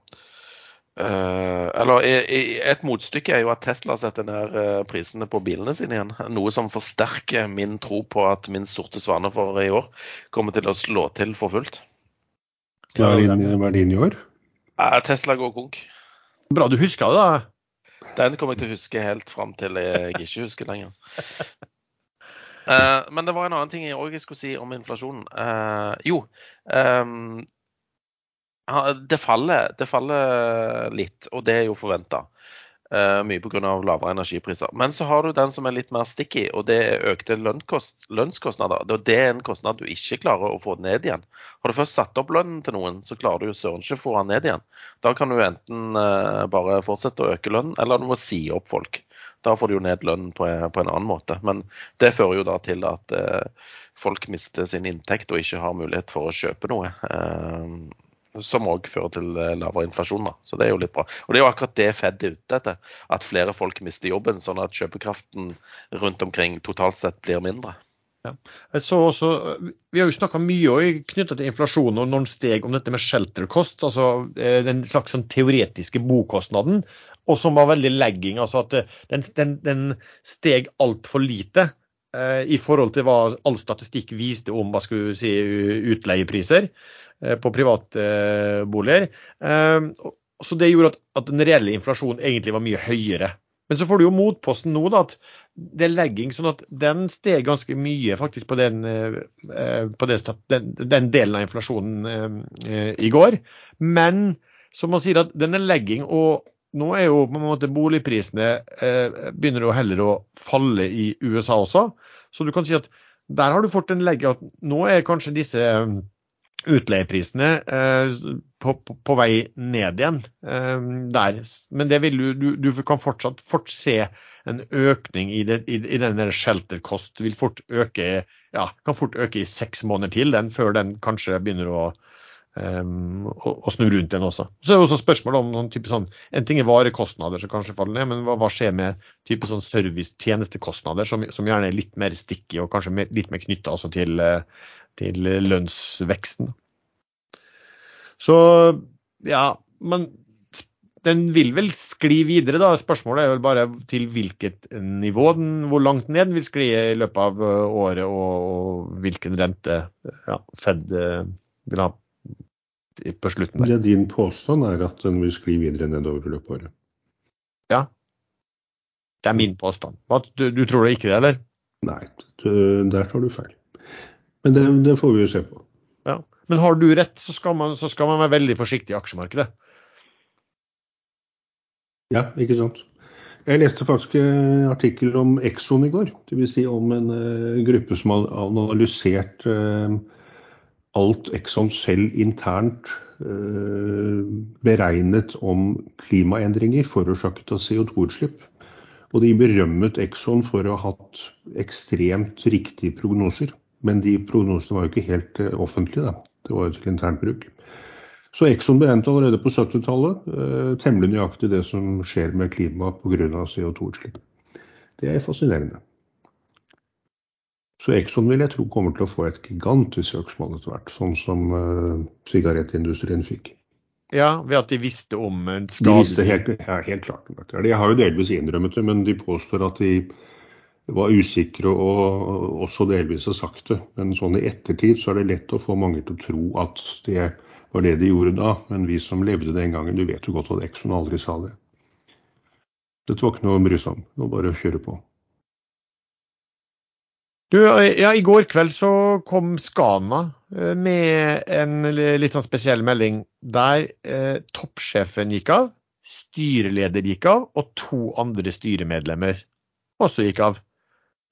B: eller Et motstykke er jo at Tesla setter ned prisene på bilene sine igjen. Noe som forsterker min tro på at min sorte svane for i år kommer til å slå til for fullt.
C: Hva er din i år?
B: Tesla går konk.
A: Bra du husker det, da.
B: Den kommer jeg til å huske helt fram til jeg ikke husker lenger. Uh, men det var en annen ting jeg òg skulle si om inflasjonen. Uh, jo, um, det, faller, det faller litt, og det er jo forventa. Uh, mye pga. lavere energipriser. Men så har du den som er litt mer sticky, og det er økte lønnkost, lønnskostnader. Det er en kostnad du ikke klarer å få ned igjen. Har du først satt opp lønnen til noen, så klarer du jo søren ikke å få den ned igjen. Da kan du enten uh, bare fortsette å øke lønnen, eller du må si opp folk. Da får du jo ned lønnen på, på, en annen måte. Men det fører jo da til at uh, folk mister sin inntekt og ikke har mulighet for å kjøpe noe. Som òg fører til eh, lavere inflasjon. Da. Så det er jo litt bra. Og det er jo akkurat det Fed er ute etter. At flere folk mister jobben, sånn at kjøpekraften rundt omkring totalt sett blir mindre.
A: Så også, Vi har jo snakka mye knytta til inflasjon og når den steg om dette med shelterkost, altså eh, den slags sånn teoretiske bokostnaden, og som var veldig lagging. altså at eh, Den, den, den steg altfor lite eh, i forhold til hva all statistikk viste om hva skulle si, utleiepriser på privatboliger. Eh, så Det gjorde at, at den reelle inflasjonen egentlig var mye høyere. Men så får du jo motposten nå, da, at det er legging, sånn at den steg ganske mye faktisk på den, eh, på den, den delen av inflasjonen eh, i går. Men som man sier, at er legging, og nå er jo på en måte boligprisene eh, begynner jo heller å falle i USA også. Så du kan si at der har du fått en legge at nå er kanskje disse utleieprisene eh, på, på, på, vei ned igjen eh, der. Men det vil du, du, du kan fortsatt fort se en økning i, det, i, i denne shelterkost. Vil fort øke, ja, kan fort øke i seks måneder til, den, før den kanskje begynner å, um, snu rundt igjen også. Så er det også spørsmål om noen type sånn, En ting er varekostnader som kanskje faller ned, men hva, hva skjer med type sånn service-tjenestekostnader, som, som, gjerne er litt mer sticky og kanskje mer, litt mer knytta til, til lønnsveksten. Så ja, men den vil vel skli videre, da. Spørsmålet er vel bare til hvilket nivå, den, hvor langt ned den vil skli i løpet av øh, året, og, og hvilken rente ja, Fed øh, vil ha på slutten.
C: der. Ja, din påstand er at den vil skli videre nedover i løpet av året?
A: Ja. Det er min påstand. Du, du tror det ikke det, eller?
C: Nei, der tar du feil. Men det, det får vi jo se på.
A: Ja. Men har du rett, så skal, man, så skal man være veldig forsiktig i aksjemarkedet.
C: Ja, ikke sant. Jeg leste faktisk en artikkel om Exxon i går. Dvs. Si om en uh, gruppe som har analysert uh, alt Exxon selv internt uh, beregnet om klimaendringer forårsaket av CO2-utslipp. Og de berømmet Exxon for å ha hatt ekstremt riktige prognoser. Men de prognosene var jo ikke helt offentlige. Da. Det var jo til internbruk. Så Exxon beregnet allerede på 70-tallet eh, temmelig nøyaktig det som skjer med klimaet pga. CO2-utslipp. Det er fascinerende. Så Exxon vil jeg tro kommer til å få et gigantisk søksmål etter hvert, sånn som eh, sigarettindustrien fikk.
A: Ja, ved at de visste om en skade?
C: De visste helt, ja, helt klart. De har jo delvis innrømmet det, men de påstår at de var usikre og også delvis har sagt det. Men sånn i ettertid så er det lett å få mange til å tro at det var det de gjorde da. Men vi som levde den gangen, du vet jo godt at Exxon aldri sa det. Dette var ikke noe å bry seg om. Det var bare å kjøre på.
A: Du, ja, I går kveld så kom Skana eh, med en litt sånn spesiell melding der eh, toppsjefen gikk av, styreleder gikk av, og to andre styremedlemmer også gikk av.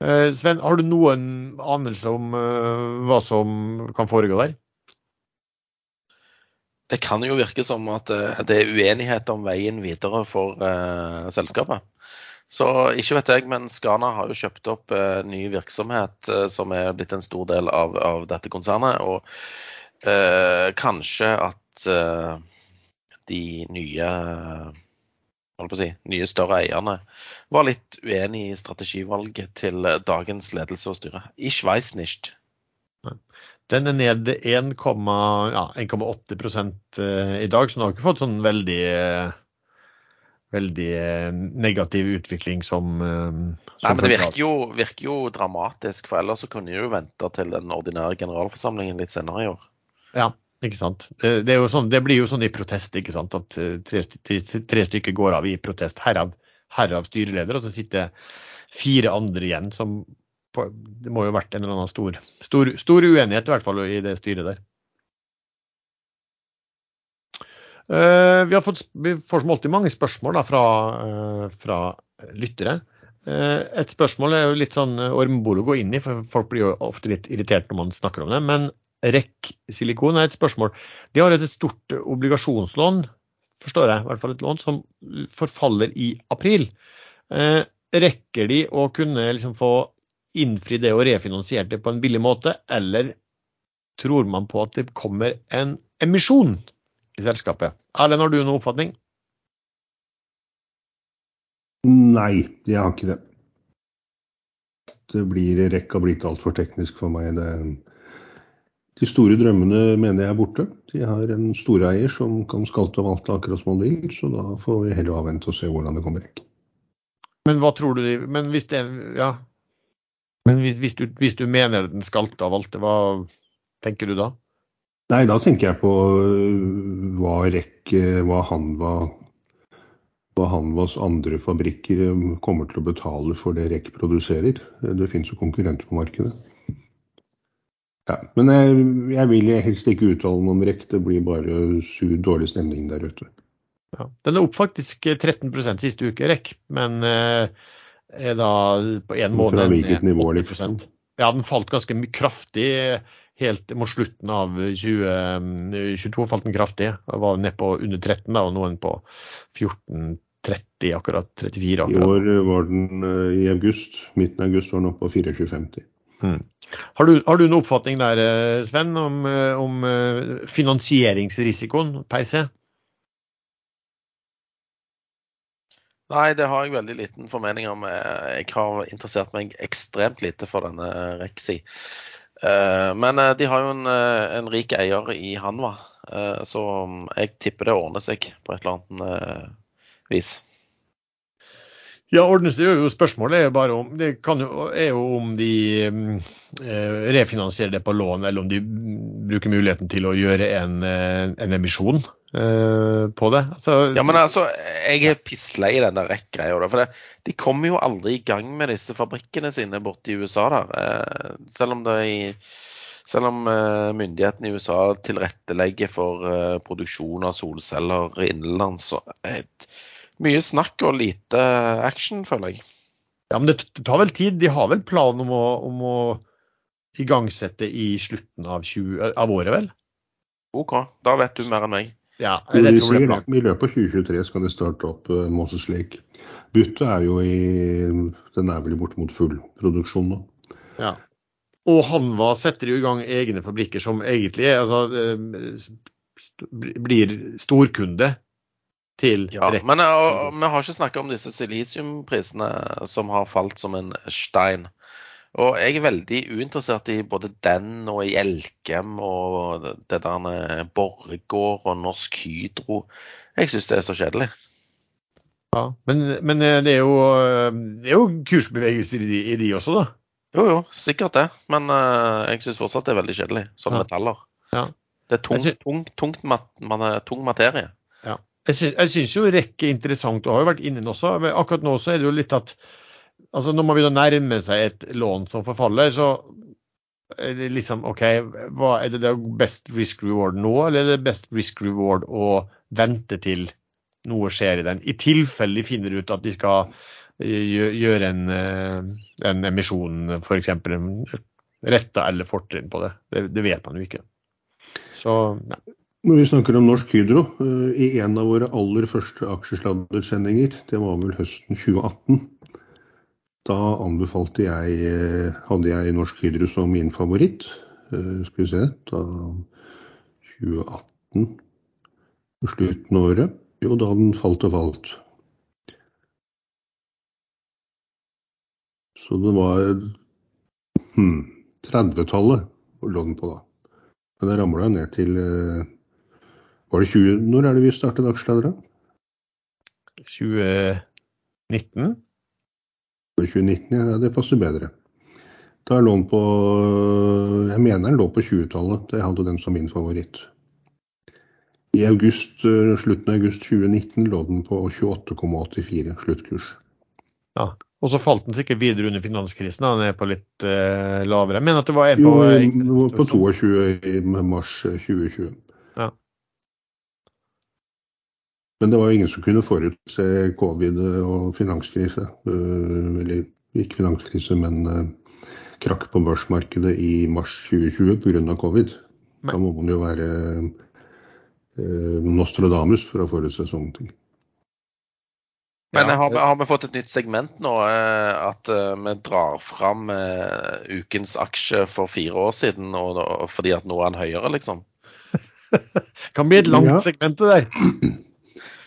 A: Eh, Sven, har du noen anelse om uh, hva som kan foregå der?
B: Det kan jo virke som at uh, det er uenighet om veien videre for uh, selskapet. Så ikke vet jeg, men Skana har jo kjøpt opp ny virksomhet som er blitt en stor del av, av dette konsernet. Og kanskje at de nye si, nye, større eierne var litt uenig i strategivalget til dagens ledelse og styre. Ich weiß nicht.
A: Den er ned 1,8 ja, eh, i dag, så den har ikke fått sånn veldig veldig eh, negativ utvikling som, som
B: Nei, men Det virker jo, virker jo, dramatisk, for ellers så kunne de jo vente til den ordinære generalforsamlingen litt senere i år.
A: Ja, ikke sant? Det, sånn, det, blir jo sånn i protest, ikke sant? at eh, tre, tre, stykker går av i protest. Herav, herav styreleder, og så sitter fire andre igjen. som Det må jo ha vært en eller annen stor, stor, stor uenighet i hvert fall i det styret der. Uh, vi, har fått, vi får som alltid mange spørsmål da, fra, uh, fra lyttere. Uh, et spørsmål er jo litt sånn ormebol å gå inn i, for folk blir jo ofte litt irritert når man snakker om det. Men REC Silikon er et spørsmål. De har et stort obligasjonslån, forstår jeg, i hvert fall et lån, som forfaller i april. Eh, rekker de å kunne liksom få innfri det og refinansiert det på en billig måte, eller tror man på at det kommer en emisjon i selskapet? Erlend, har du noen oppfatning?
C: Nei, jeg har ikke det. det blir rekka blitt altfor teknisk for meg. Det, de store drømmene mener jeg er borte. De har en storeier som kan skalte og valte akkurat som han vil, så da får vi heller avvente og se hvordan det kommer.
A: Men hva tror du de Men hvis det Ja. Men hvis, hvis, du, hvis du mener den skalte og valte, hva tenker du da?
C: Nei, da tenker jeg på øh, hva rekke, hva Hanva hva Hanvas andre fabrikker øh, kommer til å betale for det REC produserer. Det finnes jo konkurrenter på markedet. Ja, men jeg, jeg vil helst ikke uttale meg om REC. Det blir bare sur, dårlig stemning der ute.
A: Ja. Den er opp faktisk 13 siste uke, REC, men eh, er da på én måned
C: Fra hvilket nivå,
A: 80
C: liksom?
A: Ja, den falt ganske kraftig helt mot slutten av 2022. falt den kraftig. Den var ned på under 13, da, og nå er den på 14,30 akkurat. 34
C: I år var den øh, i august, midten av august var den oppe på 24,50.
A: Har du, har du noen oppfatning der, eh, Sven, om, eh, om eh, finansieringsrisikoen per se?
B: Nei, det har jeg veldig liten formening om. Jeg har interessert meg ekstremt lite for denne Rexi. Men de har jo en, en rik eier i Hanva, eh, så jeg tipper det ordner seg på et eller annet vis.
A: Ja, ordnes det jo. Spørsmålet er jo bare om det jo, er jo om de eh, refinansierer det på lån, eller om de bruker muligheten til å gjøre en, eh, en emisjon eh, på det. Altså,
B: Ja, men altså, jeg er pisslei den der REC-greia. For det, de kommer jo aldri i gang med disse fabrikkene sine borte i USA der. Eh, selv om det i selv om eh, myndighetene i USA tilrettelegger for eh, produksjon av solceller innenlands, så mye snakk og lite action, føler jeg.
A: Ja, men det tar vel tid. De har vel plan om å, om å igangsette i slutten av, 20, av året, vel?
B: OK, da vet du mer enn meg.
A: Ja, planen.
C: I løpet av 2023 skal de starte opp uh, Moses Lake. Byttet er jo i Den er vel bortimot full produksjon nå.
A: Ja. Og Hanva setter jo i gang egne fabrikker som egentlig altså, eh, st- blir storkunde til
B: Ja,
A: rett.
B: men eh, og, vi har ikke snakka om disse silisiumprisene som har falt som en stein. Og jeg er veldig uinteressert i både den og i Elkem og det der Borregaard og Norsk Hydro. Jeg syns det er så kjedelig.
A: Ja, men, men eh, det er jo, eh, det er jo kursbevegelser i de, i de også, da.
B: Jo, jo, sikkert det. Men jeg syns fortsatt det er veldig kjedelig, som
A: Ja.
B: metaller.
A: Ja.
B: Det er tung,
A: synes... sy-
B: tung, tungt mat, man er tung materie.
A: Jeg syns, jo er interessant, og har jo vært inne også. Men akkurat nå så er det jo litt at altså når man begynner å nærme seg et lån som forfaller, så er det liksom OK, hva er det, det best risk reward nå, eller er det best risk reward å vente til noe skjer i den? I tilfelle de finner ut at de skal eh, gjøre en, eh, en emisjon, f.eks. retta eller fortrinn på det. det. Det vet man jo ikke. Så nei.
C: Når vi snakker om Norsk Hydro, uh, i en av våre aller første aksjesladdersendinger, det var vel høsten 2018, da anbefalte jeg eh, Hadde jeg Norsk Hydro som min favoritt. Uh, Skal vi se Da 2018 På slutten av året. Jo, da den falt og falt. Så det var hmm, 30-tallet lå den på da. Men det ramla ned til eh, Var det 20 Når er det vi startet aksjeladere?
A: 2019?
C: For 2019, ja, det passer bedre. Da lå den på Jeg mener den lå på 20-tallet. Jeg hadde den som min favoritt. I august, eh, slutten av august 2019 lå den på 28,84 sluttkurs.
A: Ja. Og så falt den sikkert videre under finanskrisen. da, Den er på litt uh, lavere. Mener at det var en
C: Jo,
A: på
C: var på 22 i mars 2020.
A: Ja.
C: Men det var jo ingen som kunne forutse covid og finanskrise. Øh, Eller ikke finanskrise, men øh, krakk på børsmarkedet i mars 2020 pga. covid. Da må man jo være øh, Nostradamus for å forutse sånne ting.
B: Men har, vi, har vi fått et nytt segment nå? eh, At eh, vi drar fram eh, ukens aksje for fire år siden og, og fordi at nå er den høyere, liksom?
A: Kan bli et langt
C: Ja.
A: segment, det der.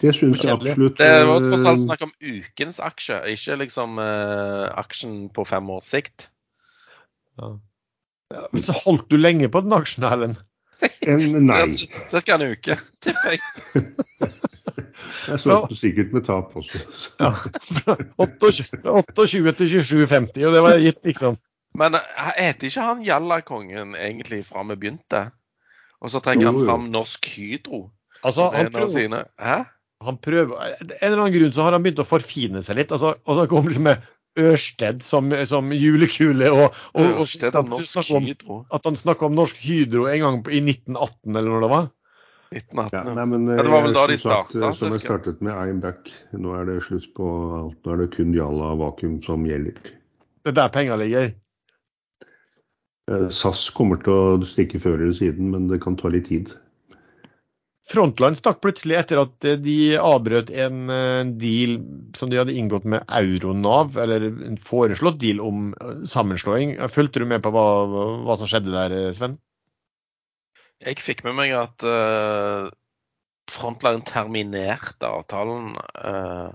C: Det syns jeg absolutt.
B: Det var tross alt
C: eh,
B: snakk om ukens aksje, ikke liksom uh, aksjen på fem års sikt.
A: Ja. Ja, holdt du lenge på den aksjen, Erlend?
C: en, Nei.
B: Ca. en uke, tipper jeg.
C: Jeg solgte sikkert med tap også. så-
A: Ja. 28 28 til 27,50, og det var gitt, liksom.
B: Men eh, heter ikke han Jallakongen egentlig fra vi begynte? Og så trekker han fram Norsk Hydro.
A: Altså, han
B: sine. Hæ?
A: Han prøver En eller annen grunn så har han begynt å forfine seg litt. Altså, og så kommer liksom med Ørsted som, som julekule, og, og, og
B: Ørsted og Norsk
A: snakker om,
B: Hydro.
A: at han snakka om Norsk Hydro en gang på- i 1918, eller når det var.
B: 1918.
C: Ja, nei, men,
B: Ja, det var vel
C: eh,
B: da de starta?
C: eh, Som jeg startet med, I'm back. Nå er det slutt på alt. Nå er det kun Jalla vakuum som gjelder.
A: Det er der penga ligger.
C: Eh, SAS kommer til å stikke før eller siden, men det kan ta litt tid.
A: Frontline stakk plutselig etter at eh, de avbrøt en eh, deal som de hadde inngått med Euronav, eller en foreslått deal om eh, sammenslåing. Fulgte du med på hva, hva som skjedde der, Sven?
B: Jeg fikk med meg at uh, Frontline terminerte avtalen, uh,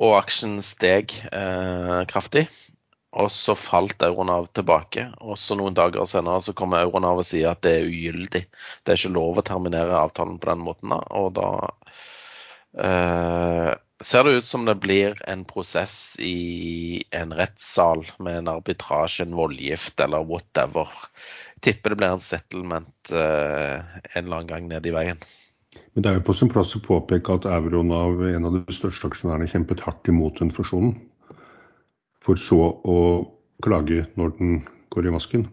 B: og aksjen steg uh, kraftig. Og så falt Euronav tilbake. Og så noen dager senere så kommer Euronav og sier at det er ugyldig. Det er ikke lov å terminere avtalen på den måten. da, Og da eh, ser det ut som det blir en prosess i en rettssal med en arbitrasje, en voldgift eller whatever. Tipper det blir en settlement eh, en eller annen gang ned i veien.
C: Men det er jo på sin plass å påpeke at Euronav, en av de største aksjonærene, kjempet hardt imot den fusjonen. For så å klage når den går i vasken.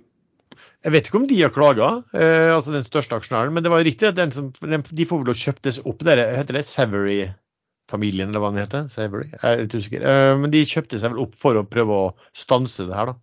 A: Jeg vet ikke om de har klaga, eh, altså den største aksjonæren, men det var riktig at som, de får vel å kjøptes opp. Der, heter det Savery-familien, eller hva den heter? Savery? Jeg er litt usikker. Eh, men de kjøpte seg vel opp for å prøve å stanse det her, da.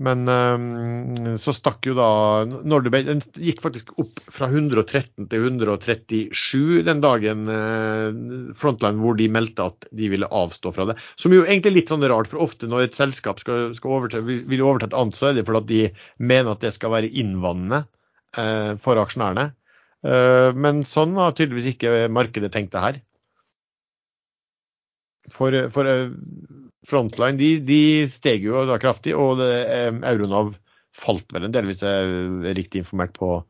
A: Men eh, så stakk jo da når Den gikk faktisk opp fra 113 til 137 den dagen eh, Frontline hvor de meldte at de ville avstå fra det. Som jo egentlig er litt sånn rart, for ofte når et selskap skal, skal overta, vil overta et annet, så er det fordi at de mener at det skal være innvandrende eh, for aksjonærene. Eh, men sånn har tydeligvis ikke markedet tenkt det her. For, for Frontline de, de steg jo da kraftig, og det, eh, Euronav falt vel en del, hvis jeg er riktig informert på,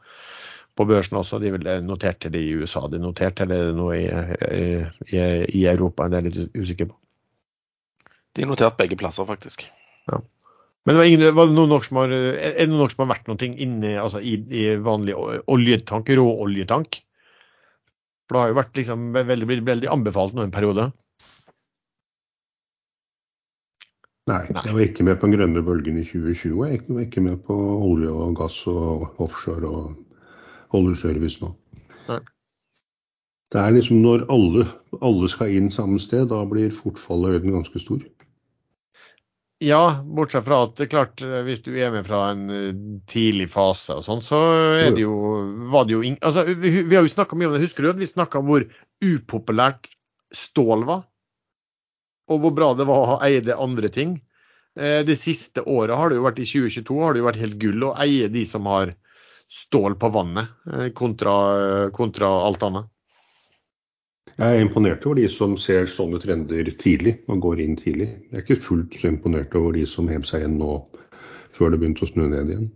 A: på børsen også. De vel noterte det i USA, de noterte eller noe i, i, i Europa, det er jeg litt usikker på.
B: De er notert begge plasser, faktisk.
A: Men det var, ingen, var det noen nok som har, er det noen nok som har vært noe inne altså i, i vanlig oljetank, råoljetank? For det har jo vært liksom veldig, veldig anbefalt nå en periode.
C: Nei, jeg var ikke med på den grønne bølgen i 2020. Jeg var ikke med på olje og gass og offshore og oljeservice nå.
A: Nei.
C: Det er liksom når alle, alle skal inn samme sted, da blir fortfallet øyden ganske stor.
A: Ja, bortsett fra at det er klart, hvis du er med fra en eh, tidlig fase og sånn, så er det jo, var det jo. Altså, vi, vi har jo snakka mye om det, husker du? at Vi snakka om hvor upopulært stål var? Og hvor bra det var å eie det andre ting. Eh, Det siste året har det jo vært, i 2022 har det jo vært helt gull å eie de som har stål på vannet, eh, kontra, kontra alt annet.
C: Jeg er imponert over de som ser sånne trender tidlig og går inn tidlig. Jeg er ikke fullt så imponert over de som hev seg igjen nå før det begynte å snu ned igjen.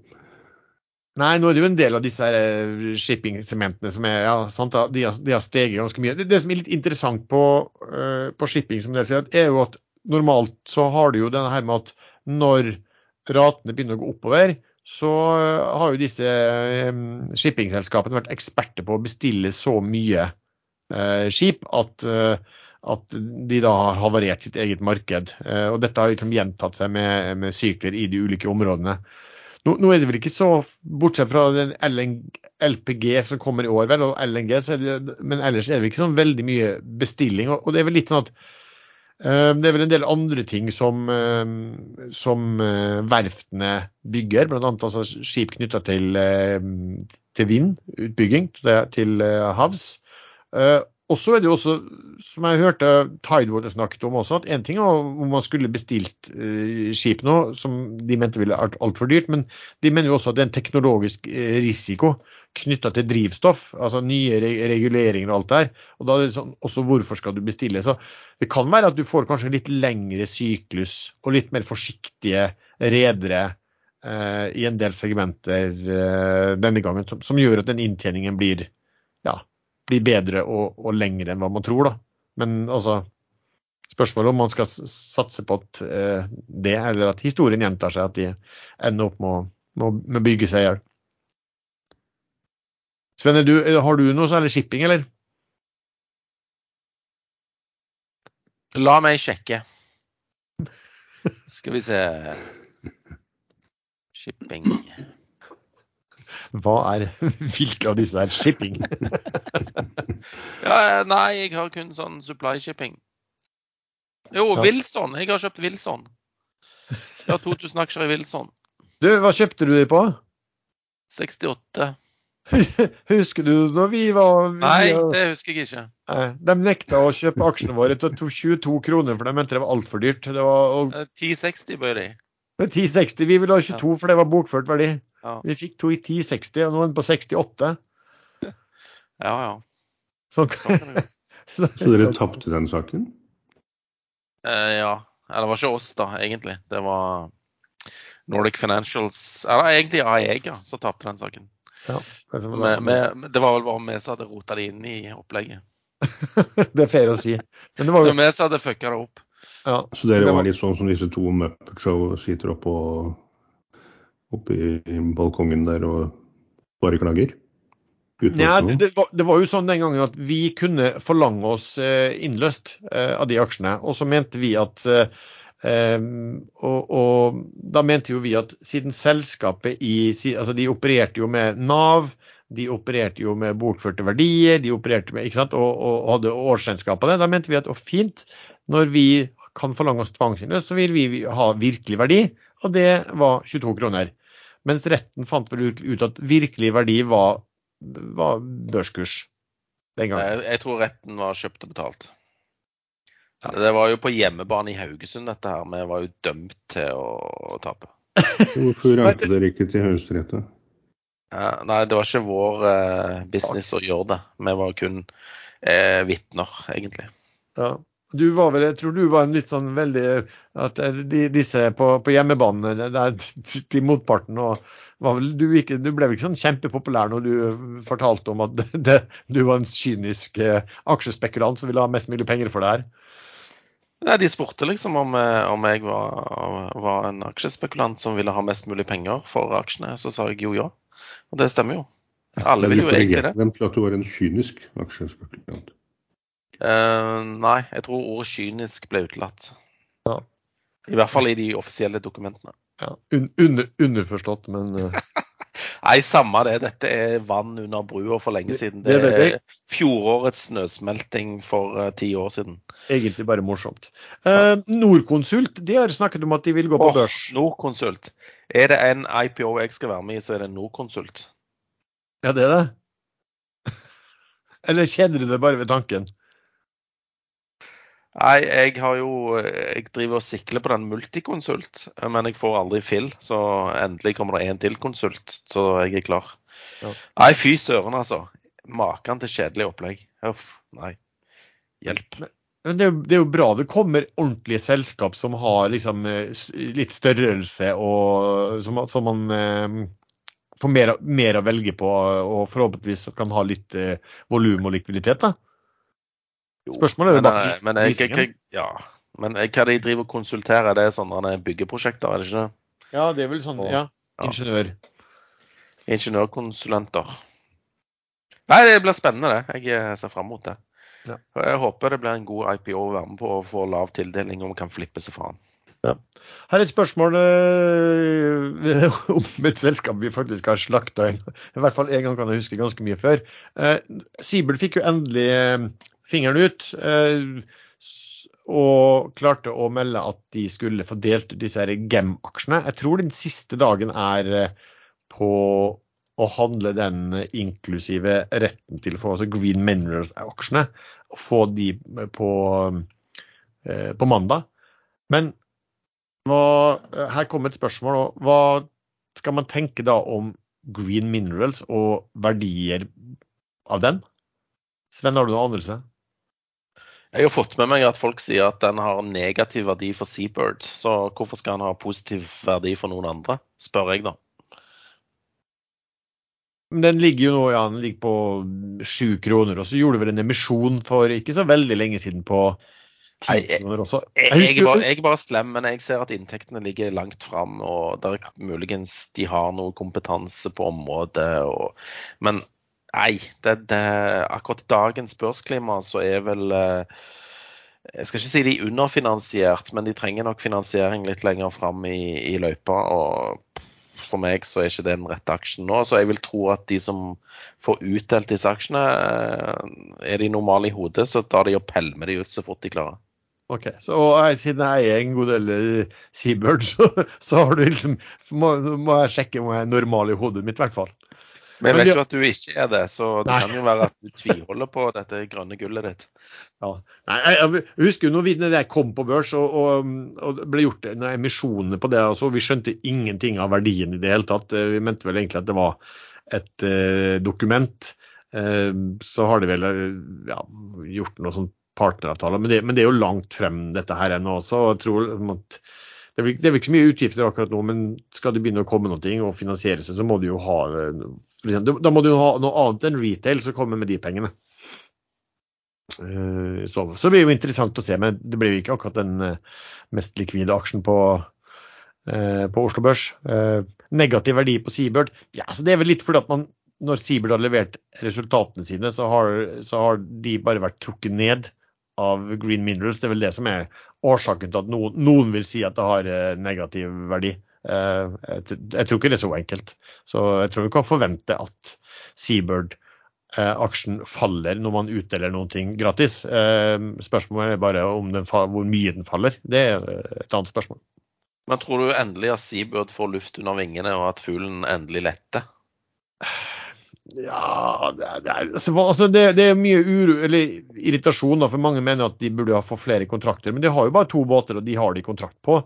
A: Nei, nå er det jo en del av disse eh, shipping-sementene som er, ja, sant, de, har, de har steget ganske mye. Det, det som er litt interessant på, uh, på shipping, som dere sier, er jo at normalt så har du jo denne her med at når ratene begynner å gå oppover, så eh, har jo disse eh, shippingselskapene vært eksperter på å bestille så mye uh, skip at, uh, at de da har havarert sitt eget marked. Og dette har liksom gjentatt seg med, med sykler i de ulike områdene. Nå, nå er det vel ikke så, bortsett fra den LN, LPG som kommer i år, vel, og LNG, det, men ellers er det ikke sånn veldig mye bestilling. Og, og det er vel litt sånn at eh, det er vel en del andre ting som, eh, som eh, verftene bygger, bl.a. Altså skip knytta til, til vindutbygging til, til eh, havs. Eh, og så er det jo også, som jeg hørte Tidewater snakket om også, at en ting er om man skulle bestilt eh, skip nå, som de mente ville vært altfor dyrt, men de mener jo også at det er en teknologisk uh, risiko knytta til drivstoff, altså nye re reguleringer og alt der. Og da er det sånn, også hvorfor skal du bestille. Så det kan være at du får kanskje litt lengre syklus og litt mer forsiktige redere eh, i en del segmenter denne gangen, som, som, gjør at den inntjeningen blir ja, blir bedre og, og lengre enn hva man tror. da. Men altså, spørsmålet om man skal satse på at eh, det, eller at historien gjentar seg, at de ender opp med å, med bygge seg i hjel. Svenne, du, har du noe særlig shipping, eller?
B: La meg sjekke. Skal vi se Shipping
A: hva er Hvilke av disse er shipping?
B: ja, nei, jeg har kun sånn supply shipping. Jo, ja. Wilson. Jeg har kjøpt Wilson. Jeg har 2000 aksjer i Wilson.
A: Du, hva kjøpte du de på?
B: 68.
A: Husker du når vi var vi,
B: Nei, det husker jeg ikke.
A: De nekta å kjøpe aksjene våre til 22 kroner, for de mente det var altfor dyrt. Det var,
B: og... 1060 bøy de.
A: 1060, Vi ville ha 22, ja. for det var bokført verdi. Ja. Vi fikk to i 1060, og nå er den på 68.
B: Ja, ja.
A: Så,
C: så, så dere tapte den saken?
B: Eh, ja. Eller det var ikke oss, da, egentlig. Det var Nordic Financials Eller egentlig Aega som tapte den saken. Ja, det, var med, det var vel bare vi som hadde rota det inn i opplegget.
A: det er fair å si.
B: Men det var jo vi som hadde fucka det opp.
C: Ja, så dere var litt sånn som disse to Muppet Show sitter oppå oppe i balkongen der og bare klager?
A: Ja, det, var, det, var, jo sånn den gangen at vi kunne forlange oss eh, innløst eh, av de aksjene. Og så mente vi at eh, og, og, da mente jo vi at siden selskapet i Altså de opererte jo med Nav, de opererte jo med bokførte verdier, de opererte med, ikke sant, og, og hadde årsregnskap av det. Da mente vi at å fint, når vi kan forlange oss tvangsinnløst, så vil vi ha virkelig verdi, og det var 22 kroner. Mens retten fant vel ut, at virkelig verdi var, var børskurs den gangen.
B: Jeg, jeg, tror retten var kjøpt og betalt. Ja. Det var jo på hjemmebane i Haugesund, dette her. Vi var jo dømt til å, å tape.
C: Hvorfor rante dere ikke til Høyesterett?
B: Ja, nei, det var ikke vår eh, business å gjøre det. Vi var kun eh, vitner, egentlig.
A: Ja. Du var vel, jeg tror du var en litt sånn veldig at de, Disse på, på hjemmebane der til motparten og vel, du, ikke, du, ble vel ikke sånn kjempepopulær når du fortalte om at det, du var en kynisk eh, aksjespekulant som ville ha mest mulig penger for det her?
B: Nei, De spurte liksom om, eh, om jeg var, var, en aksjespekulant som ville ha mest mulig penger for aksjene. Så sa jeg jo ja. Og det stemmer jo. Alle vil jo egentlig det.
C: Hvem klarte du var en kynisk aksjespekulant?
B: Uh, nei, jeg tror ordet kynisk ble utelatt. Ja. I hvert fall i de offisielle dokumentene.
A: Ja, un under, underforstått, men uh...
B: Nei, samme det. Dette er vann under brua for lenge siden. Det, det, det, er fjorårets snøsmelting for uh, ti år siden.
A: Egentlig bare morsomt. Uh, Norconsult de har snakket om at de vil gå på oh, børs.
B: Norconsult. Er det en IPO jeg skal være med i, så er det Norconsult.
A: Ja, det er det. Eller kjenner du det bare ved tanken?
B: Nei, jeg har jo Jeg driver og sikler på den multikonsult, men jeg får aldri fill. Så endelig kommer det en til konsult, så jeg er klar. Ja. Nei, fy søren, altså. Maken til kjedelig opplegg. Uff, nei. Hjelp.
A: Men det er, jo, det er, jo, bra det kommer ordentlige selskap som har liksom eh, litt størrelse, og som, som man eh, får mer, mer, å velge på, og forhåpentligvis kan ha litt eh, volum og likviditet. da. Spørsmålet er jo bare
B: eh, men, jeg, jeg, ja. men hva de driver og konsulterer, det er sånne byggeprosjekter, er det ikke det?
A: Ja, det er vel sånn, ja. Ingeniør.
B: Ingeniørkonsulenter. Nei, det blir spennende, det. Jeg eh, ser fram mot det. Ja. Jeg håper det blir en god IPO å være med på og få lav tildeling, og vi kan flippe seg faen.
A: Ja. Her er et spørsmål øh, om et selskap vi faktisk har slakta i hvert fall en gang kan jeg huske ganske mye før. Eh, Sibel fikk jo endelig fingeren ut. Eh, og klarte å melde at de skulle få delt ut disse Gem-aksjene. Jeg tror den siste dagen er eh, på å handle den inklusive retten til å få altså Green Minerals-aksjene, få de på, eh, på mandag. Men hva, her kommer et spørsmål. Hva skal man tenke da om Green Minerals og verdier av den? Sven, har du noen anelse?
B: Jeg har fått med meg at folk sier at den har negativ verdi for Seabird. Så hvorfor skal den ha positiv verdi for noen andre, spør jeg da.
A: Den ligger jo nå ja, den ligger på sju kroner, og så gjorde vel en emisjon for ikke så veldig lenge siden på også.
B: Jeg, jeg, jeg, er bare, jeg, er bare, slem, men jeg ser at inntektene ligger langt fram, og det er muligens de har noe kompetanse på området. Og, men Nei, det, det, akkurat i dagens børsklima så er vel eh, Jeg skal ikke si de er underfinansiert, men de trenger nok finansiering litt lenger fram i, i løypa. Og for meg så er ikke det den rette aksjen nå. Så jeg vil tro at de som får utdelt disse aksjene, eh, er de normale i hodet, så tar de og pælmer de ut så fort de klarer.
A: Ok, så jeg, Siden jeg eier en god del eh, Seabird, så, så liksom, må, må jeg sjekke om jeg er normal i hodet mitt, i hvert fall.
B: Men jeg vet jo at du ikke er det, så det Nei. kan jo være at du tviholder på dette grønne gullet ditt.
A: Ja. Nei, jeg, husker jo når jeg kom på børs og, og, og ble gjort noen emisjoner på det. Altså, vi skjønte ingenting av verdien i det hele tatt. Vi mente vel egentlig at det var et uh, dokument. Uh, så har de vel ja, gjort noe sånn partneravtaler, men det, men det, er jo langt frem dette her ennå. Så jeg tror at det er, det er ikke så mye utgifter akkurat nå, men skal det begynne å komme noe og finansiere seg, så må du jo ha Da må du ha noe annet enn retail som kommer med de pengene. Så, så, blir det blir jo interessant å se, men det blir jo ikke akkurat den eh, mest likvide aksjen på, eh, på Oslo Børs. Negativ verdi på Seabird. Ja, så det er vel litt fordi at man når Seabird har levert resultatene sine, så har, så har de bare vært trukket ned av Green Minerals. Det er vel det som er årsaken til at noen, noen vil si at det har eh, negativ verdi. Eh, jeg tror ikke det er så enkelt. Så jeg tror vi kan forvente at Seabird-aksjen faller når man utdeler noen ting gratis. Eh, spørsmålet er bare den, hvor mye den faller. Det er et annet spørsmål.
B: Men tror du endelig at Seabird får luft under vingene, og at fuglen endelig letter?
A: Ja, det, er, altså, altså, det, det er mye uro, eller irritasjon, da, for mange mener at de burde fått flere kontrakter. Men de har jo bare to båter, og de har de kontrakt på.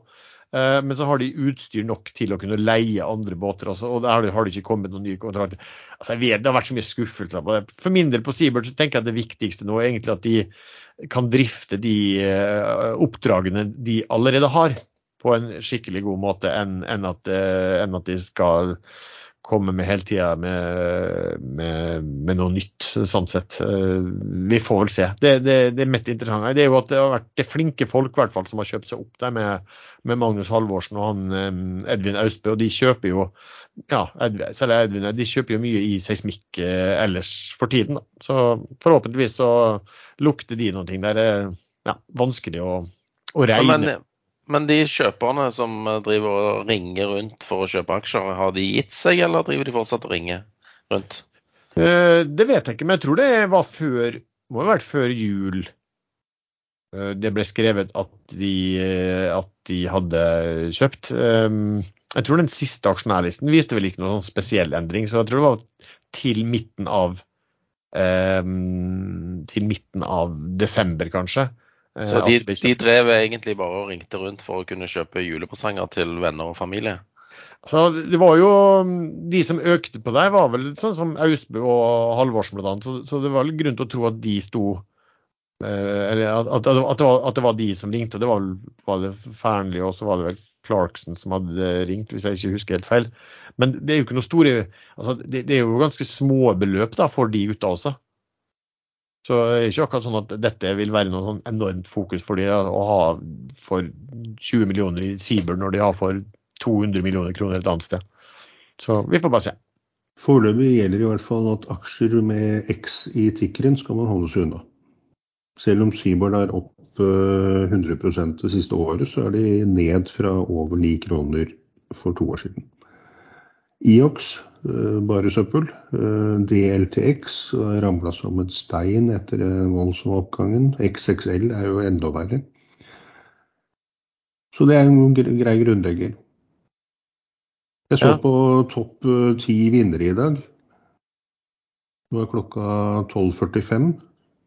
A: Eh, men så har de utstyr nok til å kunne leie andre båter, også, og der har de ikke kommet noen nye kontrakter. Altså, vet, Det har vært så mye skuffelser på det. For min del på Seabird så tenker jeg at det viktigste nå er egentlig at de kan drifte de eh, oppdragene de allerede har, på en skikkelig god måte, enn, enn, at, eh, enn at de skal komme med hele tida med, med, med, noe nytt, sånn sett. Eh, vi får vel se. Det, det, det mest interessante det er jo at det har vært det flinke folk hvert fall, som har kjøpt seg opp der med, med Magnus Halvorsen og han, eh, Edvin Austbø. Og de kjøper jo ja, selv Edvin, de kjøper jo mye i seismikk eh, ellers for tiden. Da. Så forhåpentligvis så lukter de noe der. Det er ja, vanskelig å, å regne.
B: Men, men de kjøperne som eh, driver og ringer rundt for å kjøpe aksjer, har de gitt seg, eller driver de fortsatt og ringer rundt?
A: Uh, det vet jeg ikke, men jeg tror det var før må ha vært før jul uh, det ble skrevet at de, at de hadde kjøpt. Jeg tror den siste aksjonærlisten viste vel ikke noen spesiell endring, så jeg tror det var til midten av til midten av desember, kanskje.
B: Så eh, de, de, drev egentlig bare og ringte rundt for å kunne kjøpe julepresanger til venner og familie?
A: Så det var jo De som økte på der, var vel sånn som Austbø og Halvorsen bl.a. Så, så det var vel grunn til å tro at de sto eh, Eller at, at, at, det var, at, det var, de som ringte. Det var, var det Fearnley og så var det vel Clarkson som hadde ringt, hvis jeg ikke husker helt feil. Men det er jo ikke noe store altså det, det er jo ganske små beløp da for de gutta også. Så det er ikke akkurat sånn at dette vil være noe sånn enormt fokus for de å ha for 20 millioner i Seabird når de har for 200 millioner kroner et annet sted. Så vi får bare se.
C: Foreløpig gjelder i hvert fall at aksjer med X i tikkeren skal man holde seg unna. Selv om Seabird er opp 100 eh, det siste året, så er de ned fra over 9 kroner for to år siden. IOX bare søppel. Eh, DLTX ramla som en stein etter den voldsomme oppgangen. XXL er jo enda verre. Så det er en grei grunnlegger. Jeg så
A: Ja.
C: på topp eh, ti vinnere i dag. Nå er klokka 12.45.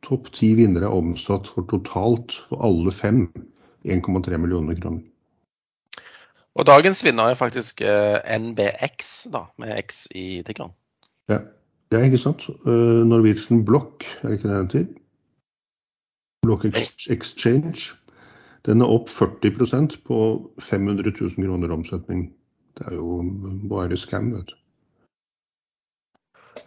C: Topp ti vinnere er omsatt for totalt, for alle fem, 1,3 millioner kroner.
B: Og dagens vinner er faktisk eh, NBX, da, med X i tiggeren.
C: Ja, ja ikke sant? Eh, Norwegian Block, er det ikke det den heter? Block Exchange. Den er opp 40% på 500 000 kroner omsetning. Det er jo bare scam, vet du.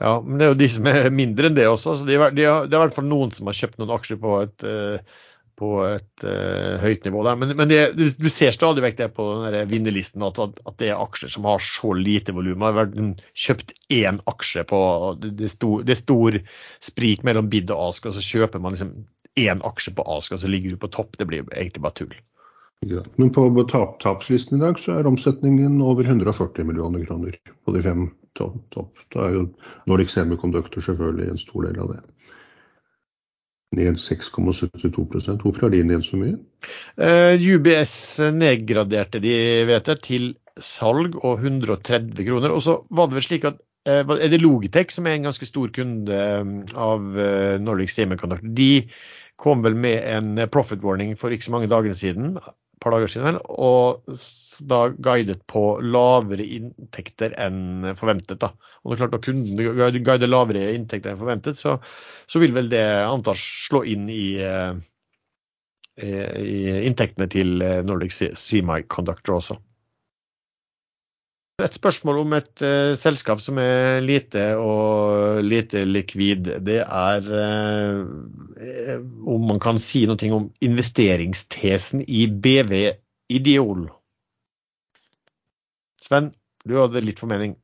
A: Ja, men det er jo de som er mindre enn det også. Så de, de, har- det er i hvert fall noen som har kjøpt noen aksjer på et, eh, på et uh, høyt nivå der. Men, men det, du, du ser stadig vekk det på vinnerlisten at, at det er aksjer som har så lite volum. Har vært kjøpt én aksje på Det stor, det er stor sprik mellom bid og ask, og så kjøper man liksom én aksje på ask, og så ligger du på topp. Det blir egentlig bare tull.
C: Men på tap tapslisten i dag så er omsetningen over 140 millioner kroner på de fem topp. topp. Da er jo Nordic Semiconductor selvfølgelig en stor del av det. Ned 6,72% Hvorfor har de ned så mye?
A: Uh, UBS nedgraderte de, vet jeg, til salg og 130 kroner. Og så var det vel slik at uh, er det Logitech som er en ganske stor kunde eh, av uh, Nordic Semiconductor. De kom vel med en eh, profit warning for ikke så mange dager siden, par dager siden, og da guidet på lavere inntekter enn forventet. Da. Og Når kunden guider lavere inntekter enn forventet, så, så vil vel det antas slå inn i eh, i inntektene til eh, Nordic Semiconductor også. Et spørsmål om et uh, selskap som er lite og lite likvid, det er eh, om man kan si noe om investeringstesen i BV Ideol. Sven, du hadde litt formening.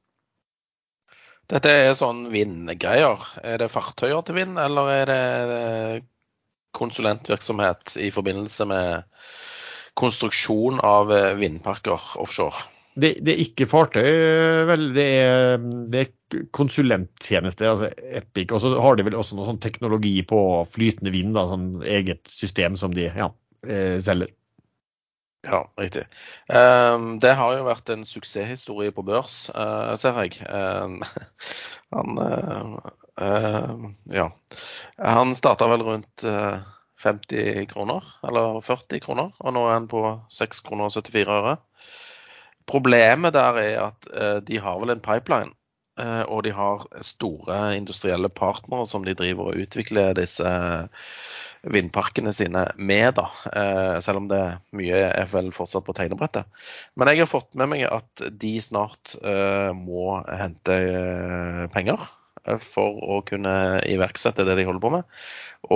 B: Dette er sånn vindgreier. Er det fartøyer til vind, eller er det konsulentvirksomhet i forbindelse med konstruksjon av vindparker offshore?
A: Det, det er ikke fartøy, vel. Det er, det er konsulenttjeneste, altså Epic. Og så har de vel også noe sånn teknologi på flytende vind, da, sånn eget system som de ja, eh, selger.
B: Ja, riktig. Um, det har jo vært en suksesshistorie på børs, uh, ser jeg. Um, han uh, uh, Ja. Han starta vel rundt eh, 50 kroner, eller 40 kroner, og nå er han på 6 kroner og 74 øre. Problemet der er at eh, de har vel en pipeline, eh, og de har store industrielle partnere som de driver og utvikler disse vindparkene sine med, da. Eh, selv om det mye er vel fortsatt på tegnebrettet. Men jeg har fått med meg at de snart eh, må hente eh, penger eh, for å kunne iverksette det de holder på med.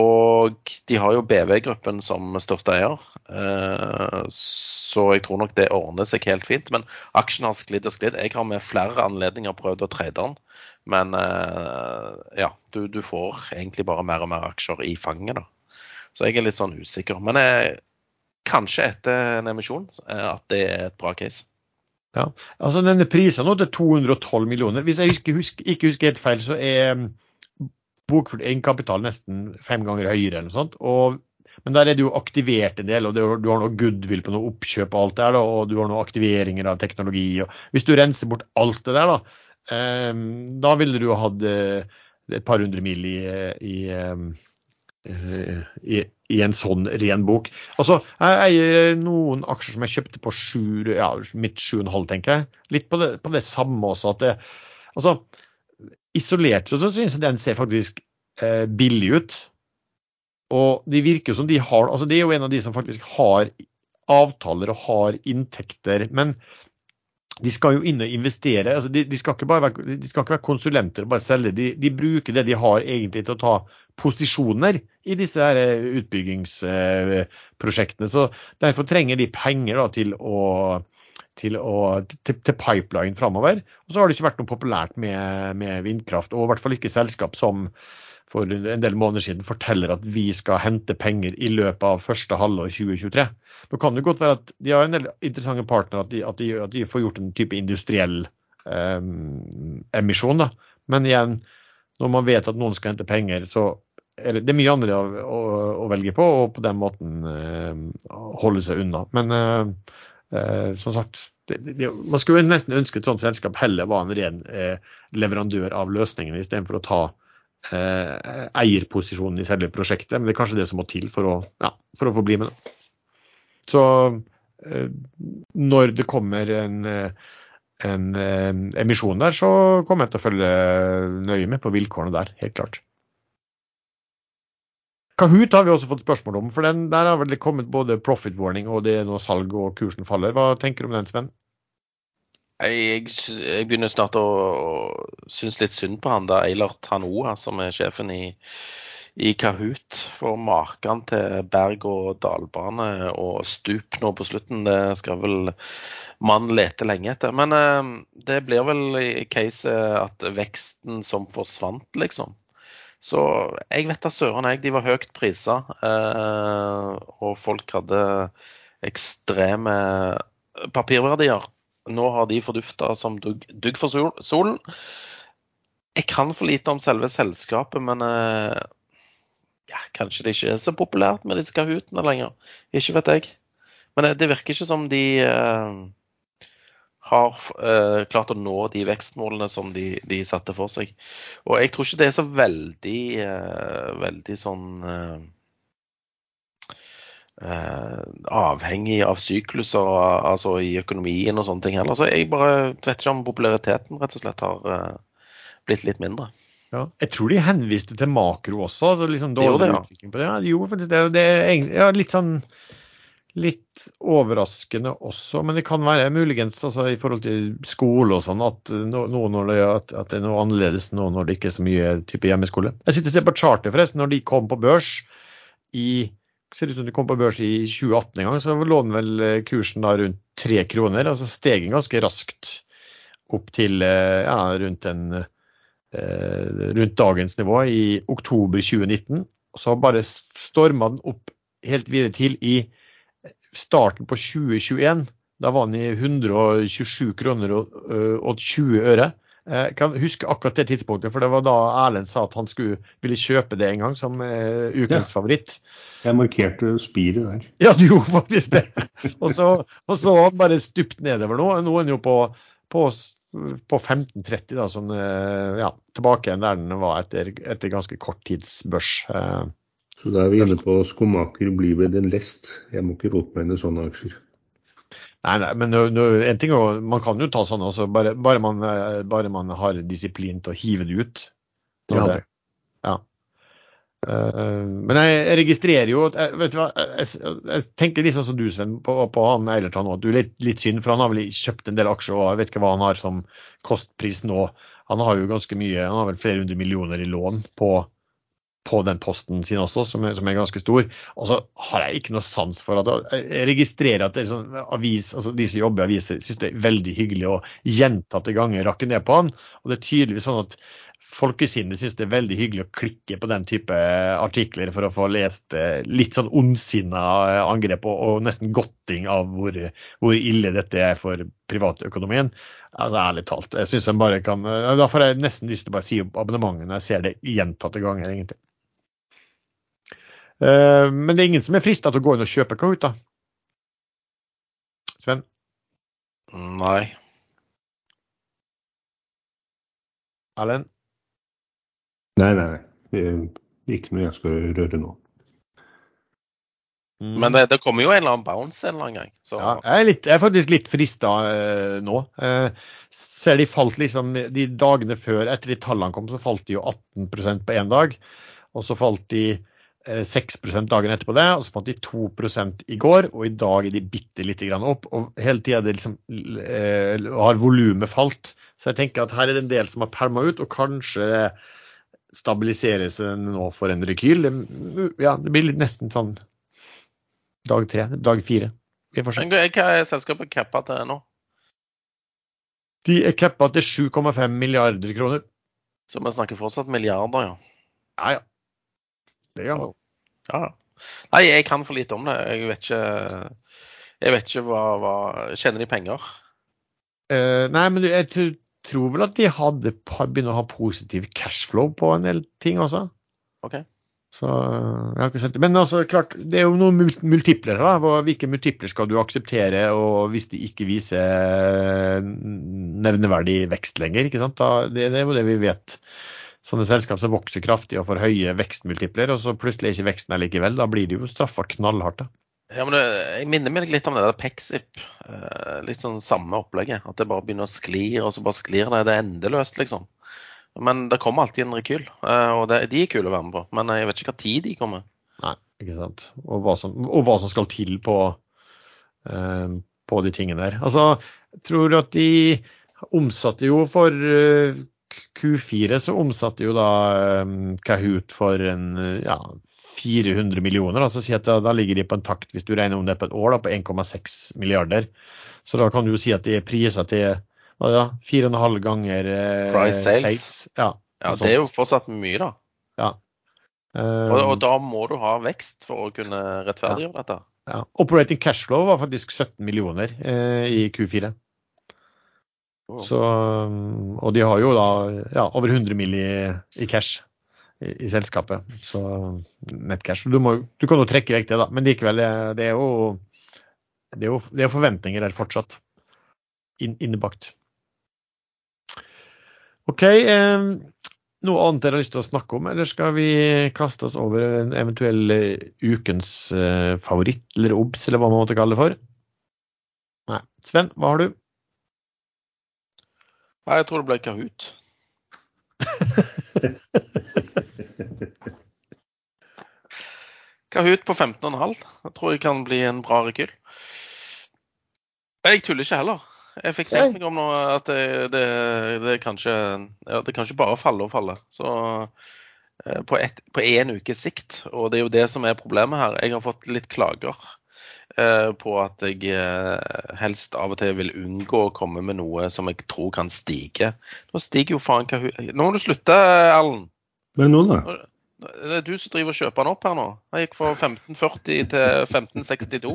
B: Og de har jo BV-gruppen som største eier, eh, så jeg tror nok det ordner seg helt fint. Men aksjen har sklidd og sklidd. Jeg har med flere anledninger prøvd å trade den, men eh, ja, du, du får egentlig bare mer og mer aksjer i fanget, da. Så jeg er litt sånn usikker. Men jeg, kanskje etter en emisjon eh, at det er et bra case.
A: Ja, altså denne Prisen nå til 212 millioner. Hvis jeg husker, husker, ikke husker helt feil, så er mm, bokført egenkapital nesten fem ganger høyere. eller noe sånt. Og, men der er det jo aktivert en del, og du har noe goodwill på noe oppkjøp og alt det der, og du har noen aktiveringer av teknologi. Og hvis du renser bort alt det der, da, um, da ville du hatt eh, et par hundre mil i, i i, i, i en sånn ren bok. Altså, Jeg eier noen aksjer som jeg kjøpte på sju, ja, midt 7,5, tenker jeg. Litt på det, på det samme også. at det, altså, Isolert så, synes jeg den ser faktisk eh, billig ut. Og de virker jo som de har altså Det er jo en av de som faktisk har avtaler og har inntekter. Men de skal jo inn og investere. altså De, de, skal, være, de skal ikke være konsulenter og bare selge. De, de bruker det de har egentlig til å ta posisjoner i disse her utbyggingsprosjektene. Så Derfor trenger de penger da, til, å, til, å, til, til pipeline framover. Og så har det ikke vært noe populært med, med vindkraft, og i hvert fall ikke selskap som for en del måneder siden forteller at vi skal hente penger i løpet av første halvår 2023. Nå kan det godt være at de har en del interessante partnere, at at at de får gjort en type industriell eh, emisjon. Da. Men igjen, når man vet at noen skal hente penger, så er det, det er mye andre å, å, å, velge på, og på den måten eh, holde seg unna. Men eh, eh, som sagt, det, det, Man skulle nesten ønske et sånt selskap heller var en ren eh, leverandør av løsningene, istedenfor å ta eh, eierposisjonen i selve prosjektet. Men det er kanskje det som må til for å, ja, for å få bli med. Det. Så eh, når det kommer en, eh, en eh, emisjon der, så kommer jeg til å følge nøye med på vilkårene der, helt klart. Kahoot har vi også fått spørsmål om, for den, der har vel det kommet både profit warning og det er noe salg og kursen faller. Hva tenker du om den, Sven?
B: Jeg, jeg begynner snart å, å synes litt synd på han der Eilert Hanoa, som er sjefen i, i Kahoot. For maken til berg- og dalbane og stup nå på slutten, det skal vel man lete lenge etter. Men eh, det blir vel i case at veksten som forsvant, liksom. Så jeg vet da søren jeg, de var høyt prisa, eh, og folk hadde ekstreme papirverdier. Nå har de fordufta som dugg, dug for sol, solen. Jeg kan for lite om selve selskapet, men eh, ja, kanskje det ikke er så populært med disse Kahootene lenger. Ikke vet jeg. Men det, det virker ikke som de eh, har eh, klart å nå de vekstmålene som de, de, satte for seg. Og jeg tror ikke det er så veldig, eh, veldig sånn eh, eh avhengig av sykluser altså i økonomien og sånne ting heller. Så jeg bare vet ikke om populariteten rett og slett har eh, blitt litt mindre.
A: Ja, jeg tror de henviste til makro også. Altså liksom det, ja. utvikling på det. Ja, jo, faktisk det, det er ja, litt sånn litt overraskende også, men det kan være muligens altså, i forhold til skole og sånn at, no, det, at, at, det er noe annerledes nå når det ikke er så mye type hjemmeskole. Jeg sitter og ser på Charter forresten, når de kom på børs i ser ut som det kom på børs i 2018 en gang, så lå den vel eh, kursen da rundt tre kroner. altså Steg den ganske raskt opp til eh, ja, rundt, en, eh, rundt dagens nivå i oktober 2019. Så bare storma den opp helt videre til i starten på 2021. Da var den i 127 kroner og, 20 øre. Jeg kan huske akkurat det tidspunktet, for det var da Erlend sa at han skulle ville kjøpe det en gang som uh, ukens ja. favoritt.
C: Jeg markerte spiret der.
A: Ja, du gjorde faktisk det. og så, har han bare stupt nedover nå. Nå er han jo på, på, på 15,30, da, som uh, ja, tilbake igjen der den var etter, etter ganske kort tids børs. Uh,
C: så da er vi inne på skomaker blir ved den lest. Jeg må ikke rote meg inn i sånne aksjer.
A: Nei, nei, men en ting er, man kan jo ta sånn også, bare, bare, man, bare man har disiplin til å hive det ut.
C: Ja. Det,
A: ja. Uh, men jeg registrerer jo at vet du hva, jeg, jeg tenker litt sånn som du, Sven, på, på han Eilertsen òg. Du er litt, litt, synd, for han har vel kjøpt en del aksjer og jeg vet ikke hva han har som kostpris nå. Han har jo ganske mye, han har vel flere hundre millioner i lån på på den posten sin også, som er, som er, ganske stor. Og så har jeg ikke noe sans for at Jeg registrerer at sånn avis, altså de som jobber i aviser, syns det er veldig hyggelig å gjentatte ganger rakke ned på han. Og det er tydeligvis sånn at folkesinnet syns det er veldig hyggelig å klikke på den type artikler for å få lest eh, litt sånn ondsinna angrep og, og nesten godting av hvor, hvor, ille dette er for privatøkonomien. Altså Ærlig talt. jeg synes jeg bare kan, Da får jeg nesten lyst til å bare si opp abonnementet når jeg ser det gjentatte ganger, egentlig. Eh, men det er ingen som er frista til å gå inn og kjøpe Kahoot, da? Sven?
B: Nei.
A: Erlend?
C: Nei, nei, nei. Ikke noe jeg skal røre nå.
B: Mm. Men det, det, kommer jo en eller annen bounce en eller annen gang.
A: Så. Ja, jeg, er litt, jeg, er faktisk litt frista uh, nå. Uh, ser de falt liksom de dagene før, etter de tallene kom, så falt de jo 18% på én dag. Og så falt de 6 eh, dagen etterpå det, og så fant de 2 i går, og i dag er de bitte lite grann opp. Og hele tida liksom, eh, har volumet falt. Så jeg tenker at her er det en del som har pælma ut, og kanskje stabiliseres den nå for en rekyl. Ja, det blir nesten sånn dag tre, dag fire.
B: Hva er selskapet cappa til nå?
A: De er cappa til 7,5 milliarder kroner.
B: Så vi snakker fortsatt milliarder, ja?
A: Ja, ja. Det gjør han.
B: Ja. Nei, jeg kan for lite om det. Jeg vet ikke, jeg vet ikke hva, hva Kjenner de penger?
A: Uh, nei, men jeg tror vel at de hadde begynt å ha positiv cashflow på en del ting også.
B: Okay.
A: Så jeg har ikke sett det. Men altså, klart, det er jo noen multipler. Da. Hvilke multipler skal du akseptere og hvis de ikke viser nevneverdig vekst lenger? ikke sant? Da, det, det er jo det vi vet. Sånne selskap som vokser kraftig og får høye vekstmultipler, og så plutselig er ikke veksten likevel. Da blir de jo straffa knallhardt. da.
B: Ja, men det, Jeg minner meg litt om det der Pexip. Litt sånn samme opplegget. At det bare begynner å skli, og så bare sklir det. Det er endeløst, liksom. Men det kommer alltid en rekyl, eh, og det, de er kule å være med på. Men jeg vet ikke hva tid de kommer.
A: Nei, ikke sant. Og hva som, og hva som skal til på, uh, på, de tingene der. Altså, jeg tror at de omsatte jo for Q4 så omsatte jo da um, Kahoot for en ja, 400 millioner. Altså si at da, da, ligger de på en takt, hvis du regner om det på et år, da, på 1,6 milliarder. Så da kan du jo si at de er priser til og en halv ganger eh,
B: Price sales.
A: sales. Ja,
B: ja, det er jo fortsatt mye, da.
A: Ja.
B: Uh, og, og, da må du ha vekst for å kunne rettferdiggjøre ja. dette.
A: Ja. Operating cashflow var faktisk 17 millioner eh, i Q4. Så, um, og de har jo da ja, over 100 mill. I, i cash i, i, selskapet. Så nettcash. Du, må, du kan jo trekke vekk det, da. Men likevel, det er jo, det er jo, det er forventninger der fortsatt. In, innebakt. OK. Eh, noe annet dere har lyst til å snakke om, eller skal vi kaste oss over en eventuell eh, ukens eh, favoritt, eller obs, eller hva man måtte kalle det for? Nei. Sven, hva har du?
B: Nei, jeg tror det ble Kahoot. Kahoot på 15,5. Jeg tror jeg kan bli en bra rekyl. Jeg tuller ikke heller. Jeg fikk tenkt meg om nå at det, det, det, kanskje, ja, det kanskje bare faller og faller. Så eh, på, et, på én ukes sikt, og det er jo det som er problemet her. Jeg har fått litt klager på at jeg eh, helst av og til vil unngå å komme med noe som jeg tror kan stige. Nå stiger jo faen hva Nå må du slutte, Allen.
C: Hva er det nå, da?
B: Det er du som driver og kjøper den opp her nå. Jeg gikk fra 1540 til 1562.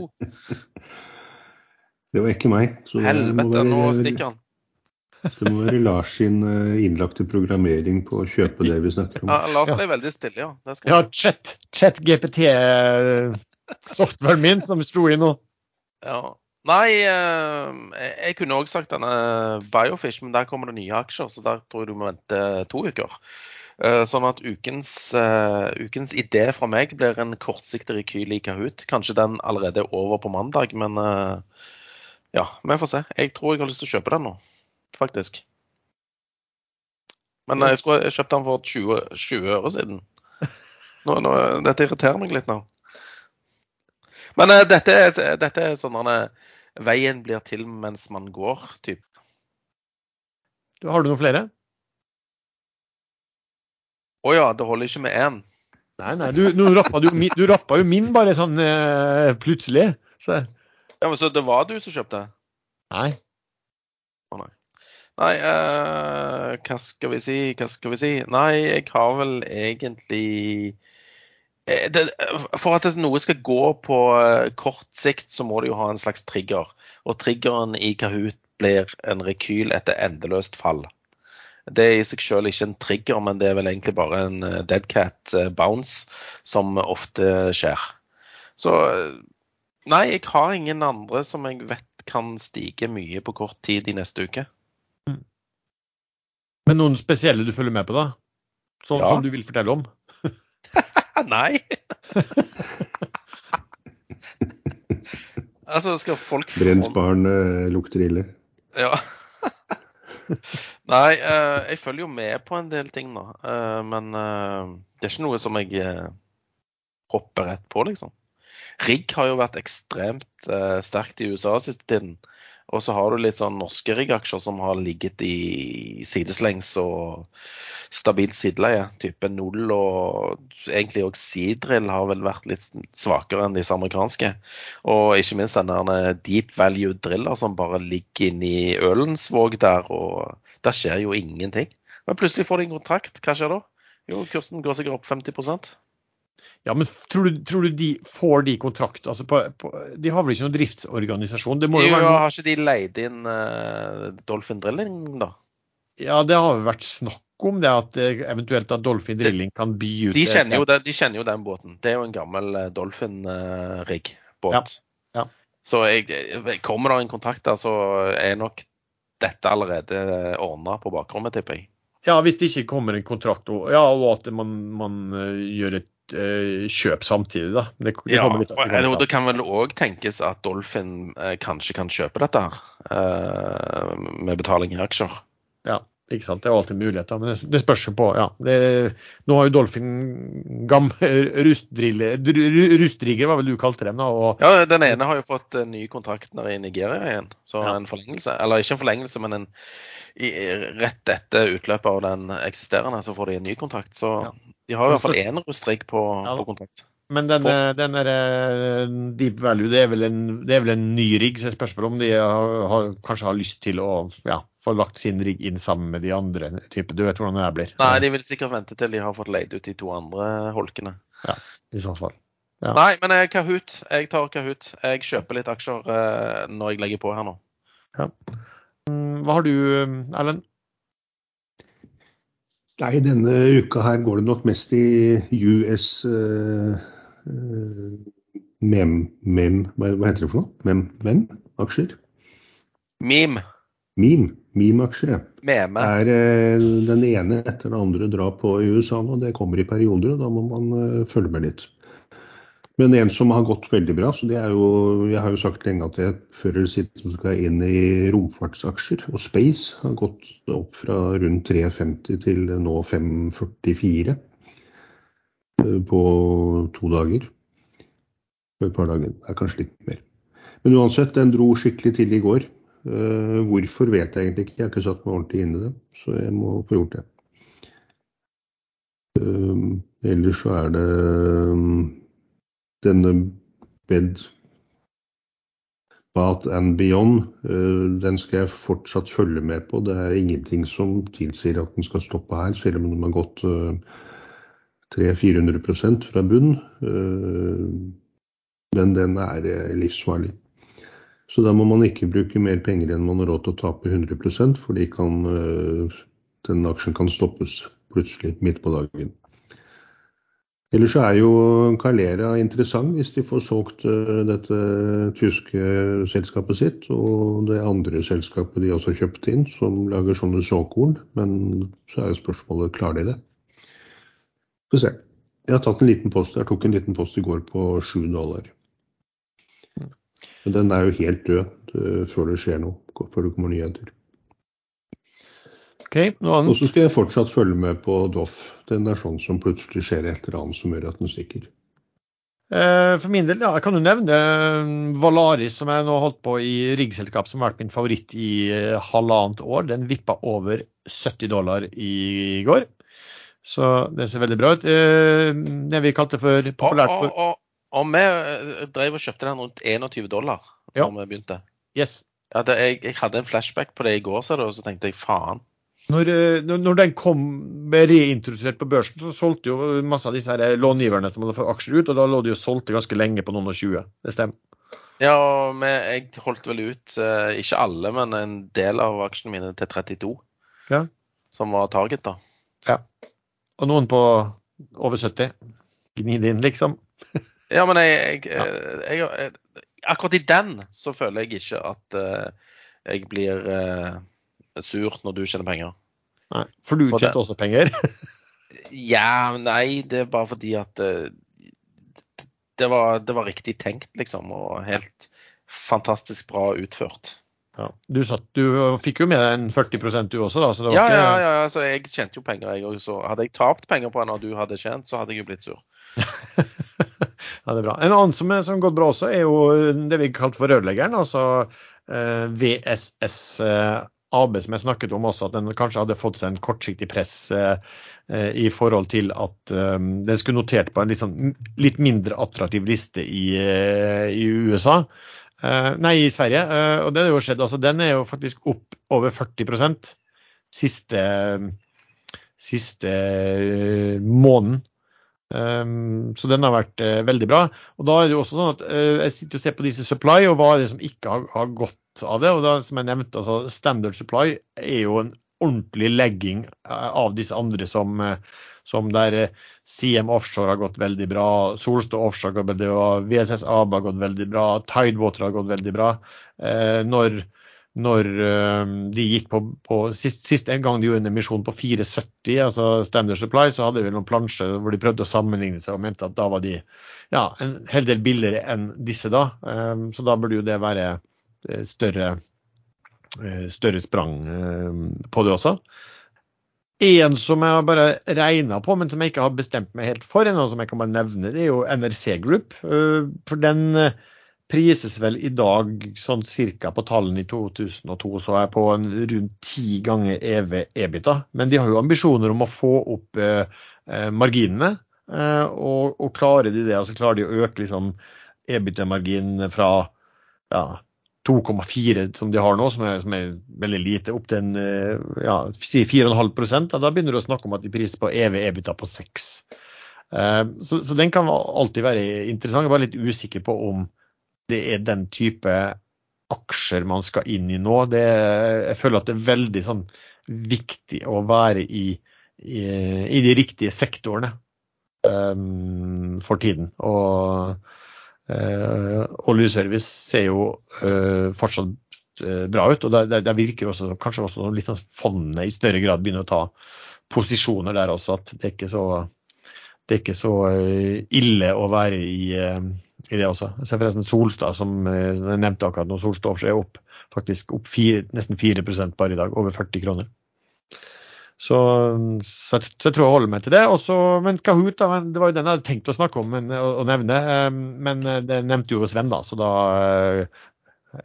C: Det var ikke meg.
B: Helvete, nå stikker han.
C: Det må være Lars sin eh, innlagte programmering på å kjøpe det vi snakker om.
B: Ja, Lars ble veldig stille, ja.
A: ja, chat, chat GPT-softwaren min som sto inn nå.
B: Ja. Nei, eh, jeg kunne òg sagt denne Biofish, men der kommer det nye aksjer, så der tror jeg du må vente to uker. Eh, sånn at ukens, ukens idé fra meg blir en kortsiktig rekyl i Kahoot. Kanskje den allerede er over på mandag, men ja, vi får se. Jeg tror jeg har lyst til å kjøpe den nå, faktisk. Men jeg skulle jeg kjøpte den for 20, 20 øre siden. Nå, nå, dette irriterer meg litt nå. Men uh, dette, er, dette er sånn at veien blir til mens man går, typ.
A: Har du noen flere?
B: Å oh, ja, det holder ikke med én.
A: Nei, nei, du, nå rappa, du, du rappa jo min bare sånn uh, plutselig. Så
B: ja, men Så det var du som kjøpte?
A: Nei.
B: Å nei. Nei, uh, hva skal vi si, hva skal vi si? Nei, jeg har vel egentlig eh, det, For at noe skal gå på uh, kort sikt, så må det jo ha en slags trigger. Og triggeren i Kahoot blir en rekyl etter endeløst fall. Det er i seg selv ikke en trigger, men det er vel egentlig bare en deadcat bounce som ofte skjer. Så Nei, jeg har ingen andre som jeg vet kan stige mye på kort tid i neste uke. Mm.
A: Men noen spesielle du følger med på, da? Som, ja. som du vil fortelle om?
B: Nei. altså, skal folk
C: Brent barn uh, lukter ille.
B: Ja. Nei, uh, jeg følger jo med på en del ting da. Uh, men det er ikke noe som jeg hopper rett på, liksom. Rigg har jo vært ekstremt uh, sterkt i USA siste tiden. Og så har du litt sånn norske riggaksjer som har ligget i sideslengs og stabilt sideleie. Type null og egentlig òg Sidrill har vel vært litt svakere enn disse amerikanske. Og ikke minst den der deep value driller som bare ligger inni Ølensvåg der, og der skjer jo ingenting. Men plutselig får de en kontrakt. Hva skjer da? Jo, kursen går sikkert opp 50
A: ja, men tror du, tror du, de får de kontrakt? Altså på, på, de har vel ikke noen driftsorganisasjon? Det
B: må jo, jo være noen... Har ikke de leid inn uh, Dolphin Drilling, da?
A: Ja, det har jo vært snakk om det at eh, eventuelt at Dolphin Drilling kan by ut
B: De kjenner, jo den, de kjenner jo den båten. Det er jo en gammel eh, Dolphin-rigg-båt.
A: Ja, ja.
B: Så jeg, kommer det en kontrakt der, så er nok dette allerede ordna på bakrommet, tipper jeg.
A: Ja, hvis det ikke kommer en kontrakt, og, ja, og at man, man gjør et kjøp samtidig, da. Det, det
B: Ja,
A: litt, det
B: og det kan vel òg tenkes at Dolphin eh, kanskje kan kjøpe dette her eh, med betaling i aksjer.
A: Ja, ikke sant. Det er alltid muligheter, men det, spørs jo på. ja. Det, nå har jo Dolphin gam, rustrigger, hva vel du kalte dem, da. Og,
B: Ja, Den ene har jo fått en ny kontrakt i Nigeria igjen. Så
A: Ja.
B: en forlengelse. Eller ikke en forlengelse, men en, i, rett etter utløpet av den eksisterende, så får de en ny kontrakt. Så
A: Ja.
B: de har i hvert fall én rustrigg på,
A: Ja
B: på kontrakt.
A: men den, den der eh, deep value, det er vel en, det er vel en ny rigg, så jeg spørs om de har, har, kanskje har lyst til å ja, få lagt sin rigg inn sammen med de andre Type. Du vet hvordan det her blir.
B: Nei, de vil sikkert vente til de har fått leid ut de to andre holkene.
A: I så fall. Ja.
B: Nei, men jeg, Kahoot. Jeg tar Kahoot. Jeg kjøper litt aksjer eh, når jeg legger på her nå.
A: Ja. Hva har du, Erlend?
C: Nei, denne uka her går det nok mest i US uh, mem, mem hva, hva heter det for noe? Mem, mem? Aksjer?
B: Meme.
C: Meme. Meme-aksjer.
B: Meme.
C: Er eh, den ene etter den andre drar på i USA nå. Det kommer i perioder, og da må man eh, følge med litt. Men en som har gått veldig bra, så det er jo Jeg har jo sagt lenge at jeg før eller siden skal inn i romfartsaksjer. Og Space har gått opp fra rundt 3,50 til nå 5,44 eh, på to dager. På et par dager. Det er kanskje litt mer. Men uansett, den dro skikkelig til i går. Eh, hvorfor vet jeg egentlig ikke. Jeg har ikke satt meg ordentlig inn i det, så jeg må få gjort det. Eh, ellers så er det um, denne Bed Bath and Beyond. eh, den skal jeg fortsatt følge med på. Det er ingenting som tilsier at den skal stoppe her, selv om den har gått eh, 300-400% fra bunn. Eh, men den er eh, livsfarlig. Så da må man ikke bruke mer penger enn man har råd til å tape 100 fordi kan, øh, den aksjen kan stoppes plutselig midt på dagen. Ellers er jo Calera interessant hvis de får solgt øh, dette tyske selskapet sitt, og det andre selskapet de også har kjøpt inn, som lager sånne såkorn. Men så er jo spørsmålet klarer de det. Skal vi se. Jeg har tatt en liten post. Jeg tok en liten post i går på 7 dollar. Men den er jo helt død eh, før det skjer noe, før det kommer nyheter.
A: Okay, noe
C: Og så skal jeg fortsatt følge med på Doff. Den er sånn som plutselig skjer et eller annet som gjør at den stikker.
A: Eh, For min del, ja, jeg kan jo nevne eh, Valaris, som jeg nå har holdt på i riggselskap, som har vært min favoritt i halvannet år. Den vippa over 70 dollar i går. Så det ser veldig bra ut. Eh, Det vi kalte for populært for
B: og, vi eh, drev og kjøpte den rundt 21 dollar da
A: Ja.
B: vi begynte.
A: Yes.
B: Ja, det, jeg, jeg hadde en flashback på det i går, så, det, og så tenkte jeg faen.
A: Når, eh, når når den kom ble reintrodusert på børsen, så solgte jo masse av disse her långiverne som hadde fått aksjer ut, og da lå de jo solgte ganske lenge på noen og 20. Det stemmer.
B: Ja, og vi, jeg holdt vel ut, eh, ikke alle, men en del av aksjene mine til 32.
A: Ja.
B: Som var target, da. Ja.
A: Og noen på over 70. Gni det inn, liksom.
B: Ja, men jeg, jeg,
A: Ja.
B: eh, jeg, jeg Akkurat i den så føler jeg ikke at uh, jeg blir uh, surt når du tjener penger.
A: Nei, for du tjente også penger.
B: Ja, nei, det er bare fordi at uh, det, var, det var riktig tenkt, liksom. Og helt fantastisk bra utført.
A: Ja. Du, satt, du fikk jo med deg en 40% du også, da. Så det var
B: Ja,
A: ikke,
B: ja, ja, altså jeg tjente jo penger, jeg òg. Så hadde jeg tapt penger på en og du hadde tjent, så hadde jeg jo blitt sur.
A: Ja, det er bra. En annen som har gått bra også, er jo det vi kalte for rørleggeren. Altså eh, VSS eh, AB, som jeg snakket om også, at den kanskje hadde fått seg en kortsiktig press eh, eh, i forhold til at eh, den skulle notert på en litt, sånn, litt mindre attraktiv liste i, eh, i USA. Eh, nei, i Sverige. Eh, og det har jo skjedd. Altså, den er jo faktisk opp over 40 siste, siste eh, måneden. Um, så den har vært eh, veldig bra. Og da er det jo også sånn at eh, Jeg sitter og ser på disse supply, og hva er det som ikke har, gått av det. og da, Som jeg nevnte, altså Standard Supply er jo en ordentlig legging eh, av disse andre som, som der CM Offshore har gått veldig bra, Solstad Offshore har gått veldig bra, VSS AB har gått veldig bra, Tidewater har gått veldig bra. Når når de gikk på, på sist, sist, en gang de gjorde en emisjon på 470, altså Standard Supply, så hadde de noen plansjer hvor de prøvde å sammenligne seg og mente at da var de ja, en hel del billigere enn disse da. Så da burde jo det være større Eh, større sprang eh, på det også. En som jeg har bare regna på, men som jeg ikke har bestemt meg helt for, ennå, som jeg kan bare nevne, det er jo NRC Group. Eh, for den prises vel i dag sånn cirka på tallene i 2002, så er på en rundt ti ganger EV EBITA. Men de har jo ambisjoner om å få opp marginene. og, og klarer de det, altså klarer de å øke liksom EBITA-marginen fra ja, 2,4 som de har nå, som er, som er, veldig lite, opp til en eh, ja, si 4,5 Da begynner du å snakke om at de priser på EV EBITDA på 6 Eh, så, så, den kan alltid være interessant. Jeg er bare litt usikker på om det er den type aksjer man skal inn i nå. Det, jeg føler at det er veldig sånn, viktig å være i, i, i de riktige sektorene um, for tiden. Og Uh, oljeservice ser jo uh, fortsatt uh, bra ut. og Det, virker også, kanskje også litt sånn fondet i større grad begynner å ta posisjoner der også. At det er ikke så, det er ikke så ille å være i, i det også. Jeg ser forresten Solstad, som jeg nevnte akkurat nå, Solstad Offshore er opp, faktisk opp fire, nesten 4 bare i dag. Over 40 kroner. Så, så, jeg, så, jeg, tror jeg holder meg til det. Også, men Kahoot da, det var jo den jeg hadde tenkt å snakke om men, å, å nevne. Eh, men eh, det nevnte jo Sven, da, så da eh,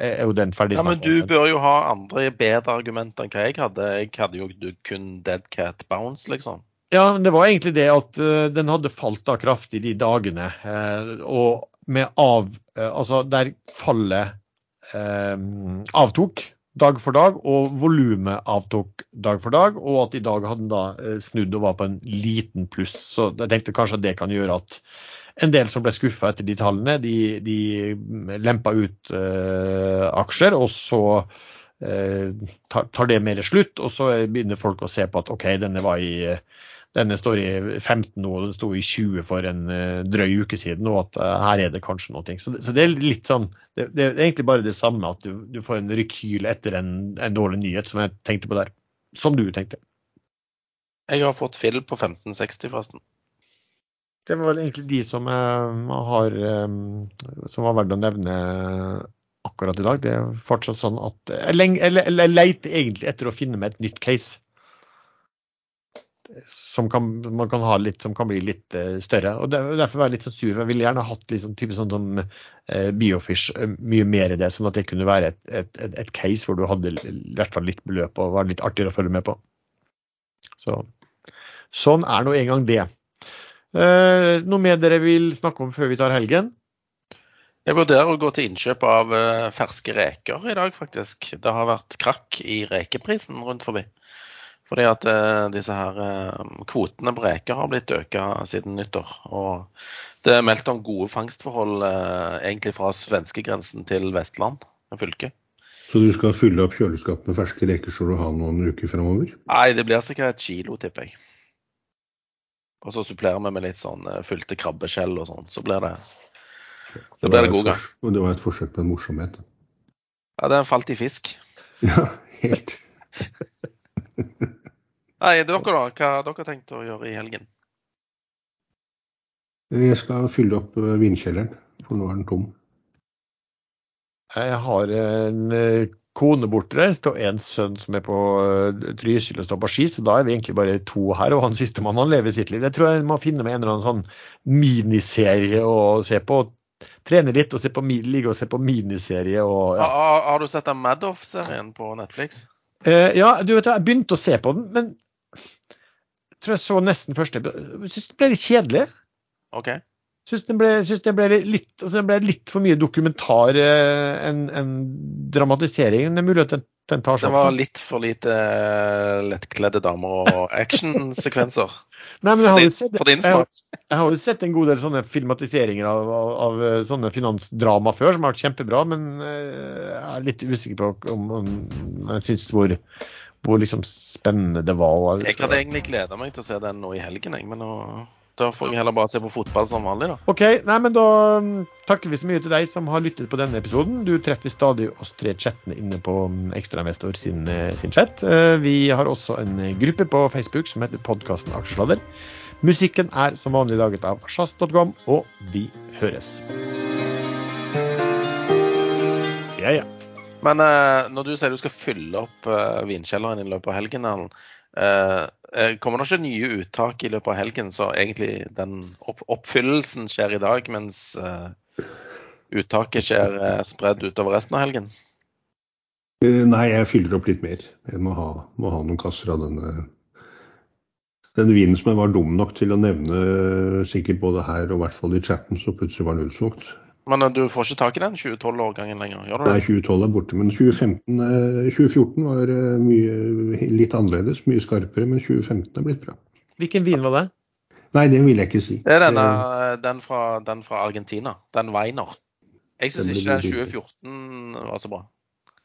A: er jo den ferdig.
B: Ja, men du bør jo ha andre bedre argumenter enn hva jeg hadde. Jeg hadde jo kun Dead Cat Bounce, liksom.
A: Ja, men det var egentlig det at den hadde falt da kraftig de dagene. Og med av uh, Altså der fallet avtok dag for dag, og volumet avtok dag for dag. Og at i dag hadde den da eh, snudd og var på en liten pluss. Så jeg tenkte kanskje at det kan gjøre at en del som ble skuffa etter de tallene, de, de lempa ut eh, aksjer, og så eh, tar, det mer slutt. Og så begynner folk å se på at OK, denne var i uh, denne står i 15 nå, og den sto i 20 for en uh, drøy uke siden. Og at uh, her er det kanskje noe. Så, så, det er litt sånn det, det, er egentlig bare det samme at du, du får en rekyl etter en, en, dårlig nyhet, som jeg tenkte på der. Som du tenkte.
B: Jeg har fått fill på 1560, forresten.
A: Det var vel egentlig de som, uh, har, som var verdt å nevne akkurat i dag. Det er fortsatt sånn at Jeg, jeg, jeg leter egentlig etter å finne meg et nytt case som kan, man kan ha litt, som kan bli litt uh, større. og Derfor var jeg litt sånn sur. Jeg ville gjerne hatt litt sånn, type sånn, sånn uh, Biofish uh, mye mer i det, sånn at det kunne være et, et, et, et, case hvor du hadde i hvert fall litt beløp og var litt artigere å følge med på. Så, sånn er nå en gang det. noe mer dere vil snakke om før vi tar helgen?
B: Jeg vurderer å gå til innkjøp av ferske reker i dag, faktisk. Det har vært krakk i rekeprisen rundt forbi. Fordi at eh, disse her eh, kvotene på reker har blitt økt siden nyttår. Og det er meldt om gode fangstforhold eh, egentlig fra svenskegrensen til Vestland fylke.
C: Så du skal fylle opp kjøleskapet med ferske reker så du har noen uker fremover?
B: Nei, det blir sikkert et kilo, tipper jeg. Og så supplerer vi med litt sånn fylte krabbeskjell og sånn. Så blir det så blir det god gang.
C: Og det var et forsøk på en morsomhet?
B: Ja, det falt i fisk.
C: Ja, helt.
B: Nei, dere da? Hva har dere tenkt å gjøre i helgen?
C: Jeg skal fylle opp vinkjelleren, vindkjelleren, for nå er den tom.
A: Jeg har en eh, kone bortreist og en sønn som er på eh, Trysil og står på ski, så da er vi egentlig bare to her. Og han sistemann han lever sitt liv. Jeg tror jeg må finne meg en eller annen sånn miniserie å se på. Trene litt og se på, ligge og se på miniserie. Og,
B: ja. har, har, du sett den Madoff-serien på Netflix?
A: Eh, ja, du vet, jeg begynte å se på den, men tror jeg så nesten første Jeg syns det ble litt kjedelig.
B: Ok.
A: Syns ble, litt, altså det ble litt for mye dokumentar eh, enn en dramatisering. Det er mulig at den, den tar
B: seg opp. Det var litt for lite uh, lettkledde damer og actionsekvenser.
A: Nei, men jeg har, sett, jeg, jeg har jo sett en god del sånne filmatiseringer av, av, av eh, sånne finansdrama før, som har vært kjempebra. Men jeg er litt usikker på om, om jeg syns hvor hvor liksom spennende det var.
B: Jeg hadde egentlig gleda meg til å se den nå i helgen, jeg, men nå, da får jeg heller bare se på fotball som vanlig, da.
A: OK, nei, men da mm, takker vi så mye til deg som har lyttet på denne episoden. Du treffer stadig oss tre chattene inne på mm, Ekstrainvestor sin, eh, sin chat. Eh, Vi har også en gruppe på Facebook som heter podkasten Aksjesladder. Musikken er som vanlig laget av sjazz.com, og vi høres. Ja, ja.
B: Men eh, når du sier du skal fylle opp eh, vinkjelleren i løpet av helgen, eh, eh, kommer det ikke nye uttak i løpet av helgen, så egentlig den opp oppfyllelsen skjer i dag, mens eh, uttaket skjer eh, spredd utover resten av helgen?
C: Eh, Nei, jeg fyller opp litt mer. Jeg må ha, må ha noen kasser av denne den vinen som jeg var dum nok til å nevne sikkert både her og i hvert fall i chatten, så plutselig var den utsolgt.
B: Men eh, du får ikke tak i den 2012-årgangen lenger, gjør du det?
C: Nei, 2012 er borte, men 2015, eh, 2014 var eh, mye, litt annerledes, mye skarpere, men 2015 er blitt bra.
A: Hvilken vin var det?
C: Nei, det vil jeg ikke si.
B: Det er denne,
C: Eh,
B: den, fra, den fra Argentina. Den Weiner. Jeg syns ikke den 2014 var så bra.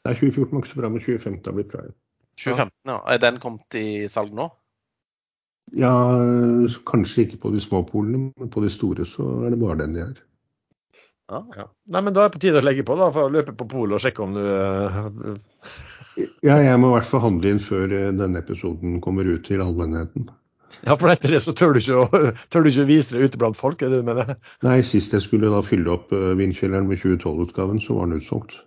C: Nei, 2014 var ikke så bra, men 2015 har blitt bra. ja.
B: 2015, ja. Er den kommet i salg nå?
C: Ja, kanskje ikke på de små polene, men på de store så er det bare den de er.
B: Ja.
A: Ja. Nei, men Da er det på tide å legge på, da, for å løpe på polet og sjekke om du eh,
C: Ja, jeg må i hvert fall handle inn før eh, denne episoden kommer ut til allmennheten.
A: Ja, for etter det så tør du ikke å, tør du ikke å vise deg ute blant folk, er det du mener?
C: Nei, sist jeg skulle da fylle opp vindkjelleren med 2012-utgaven, så var den utsolgt.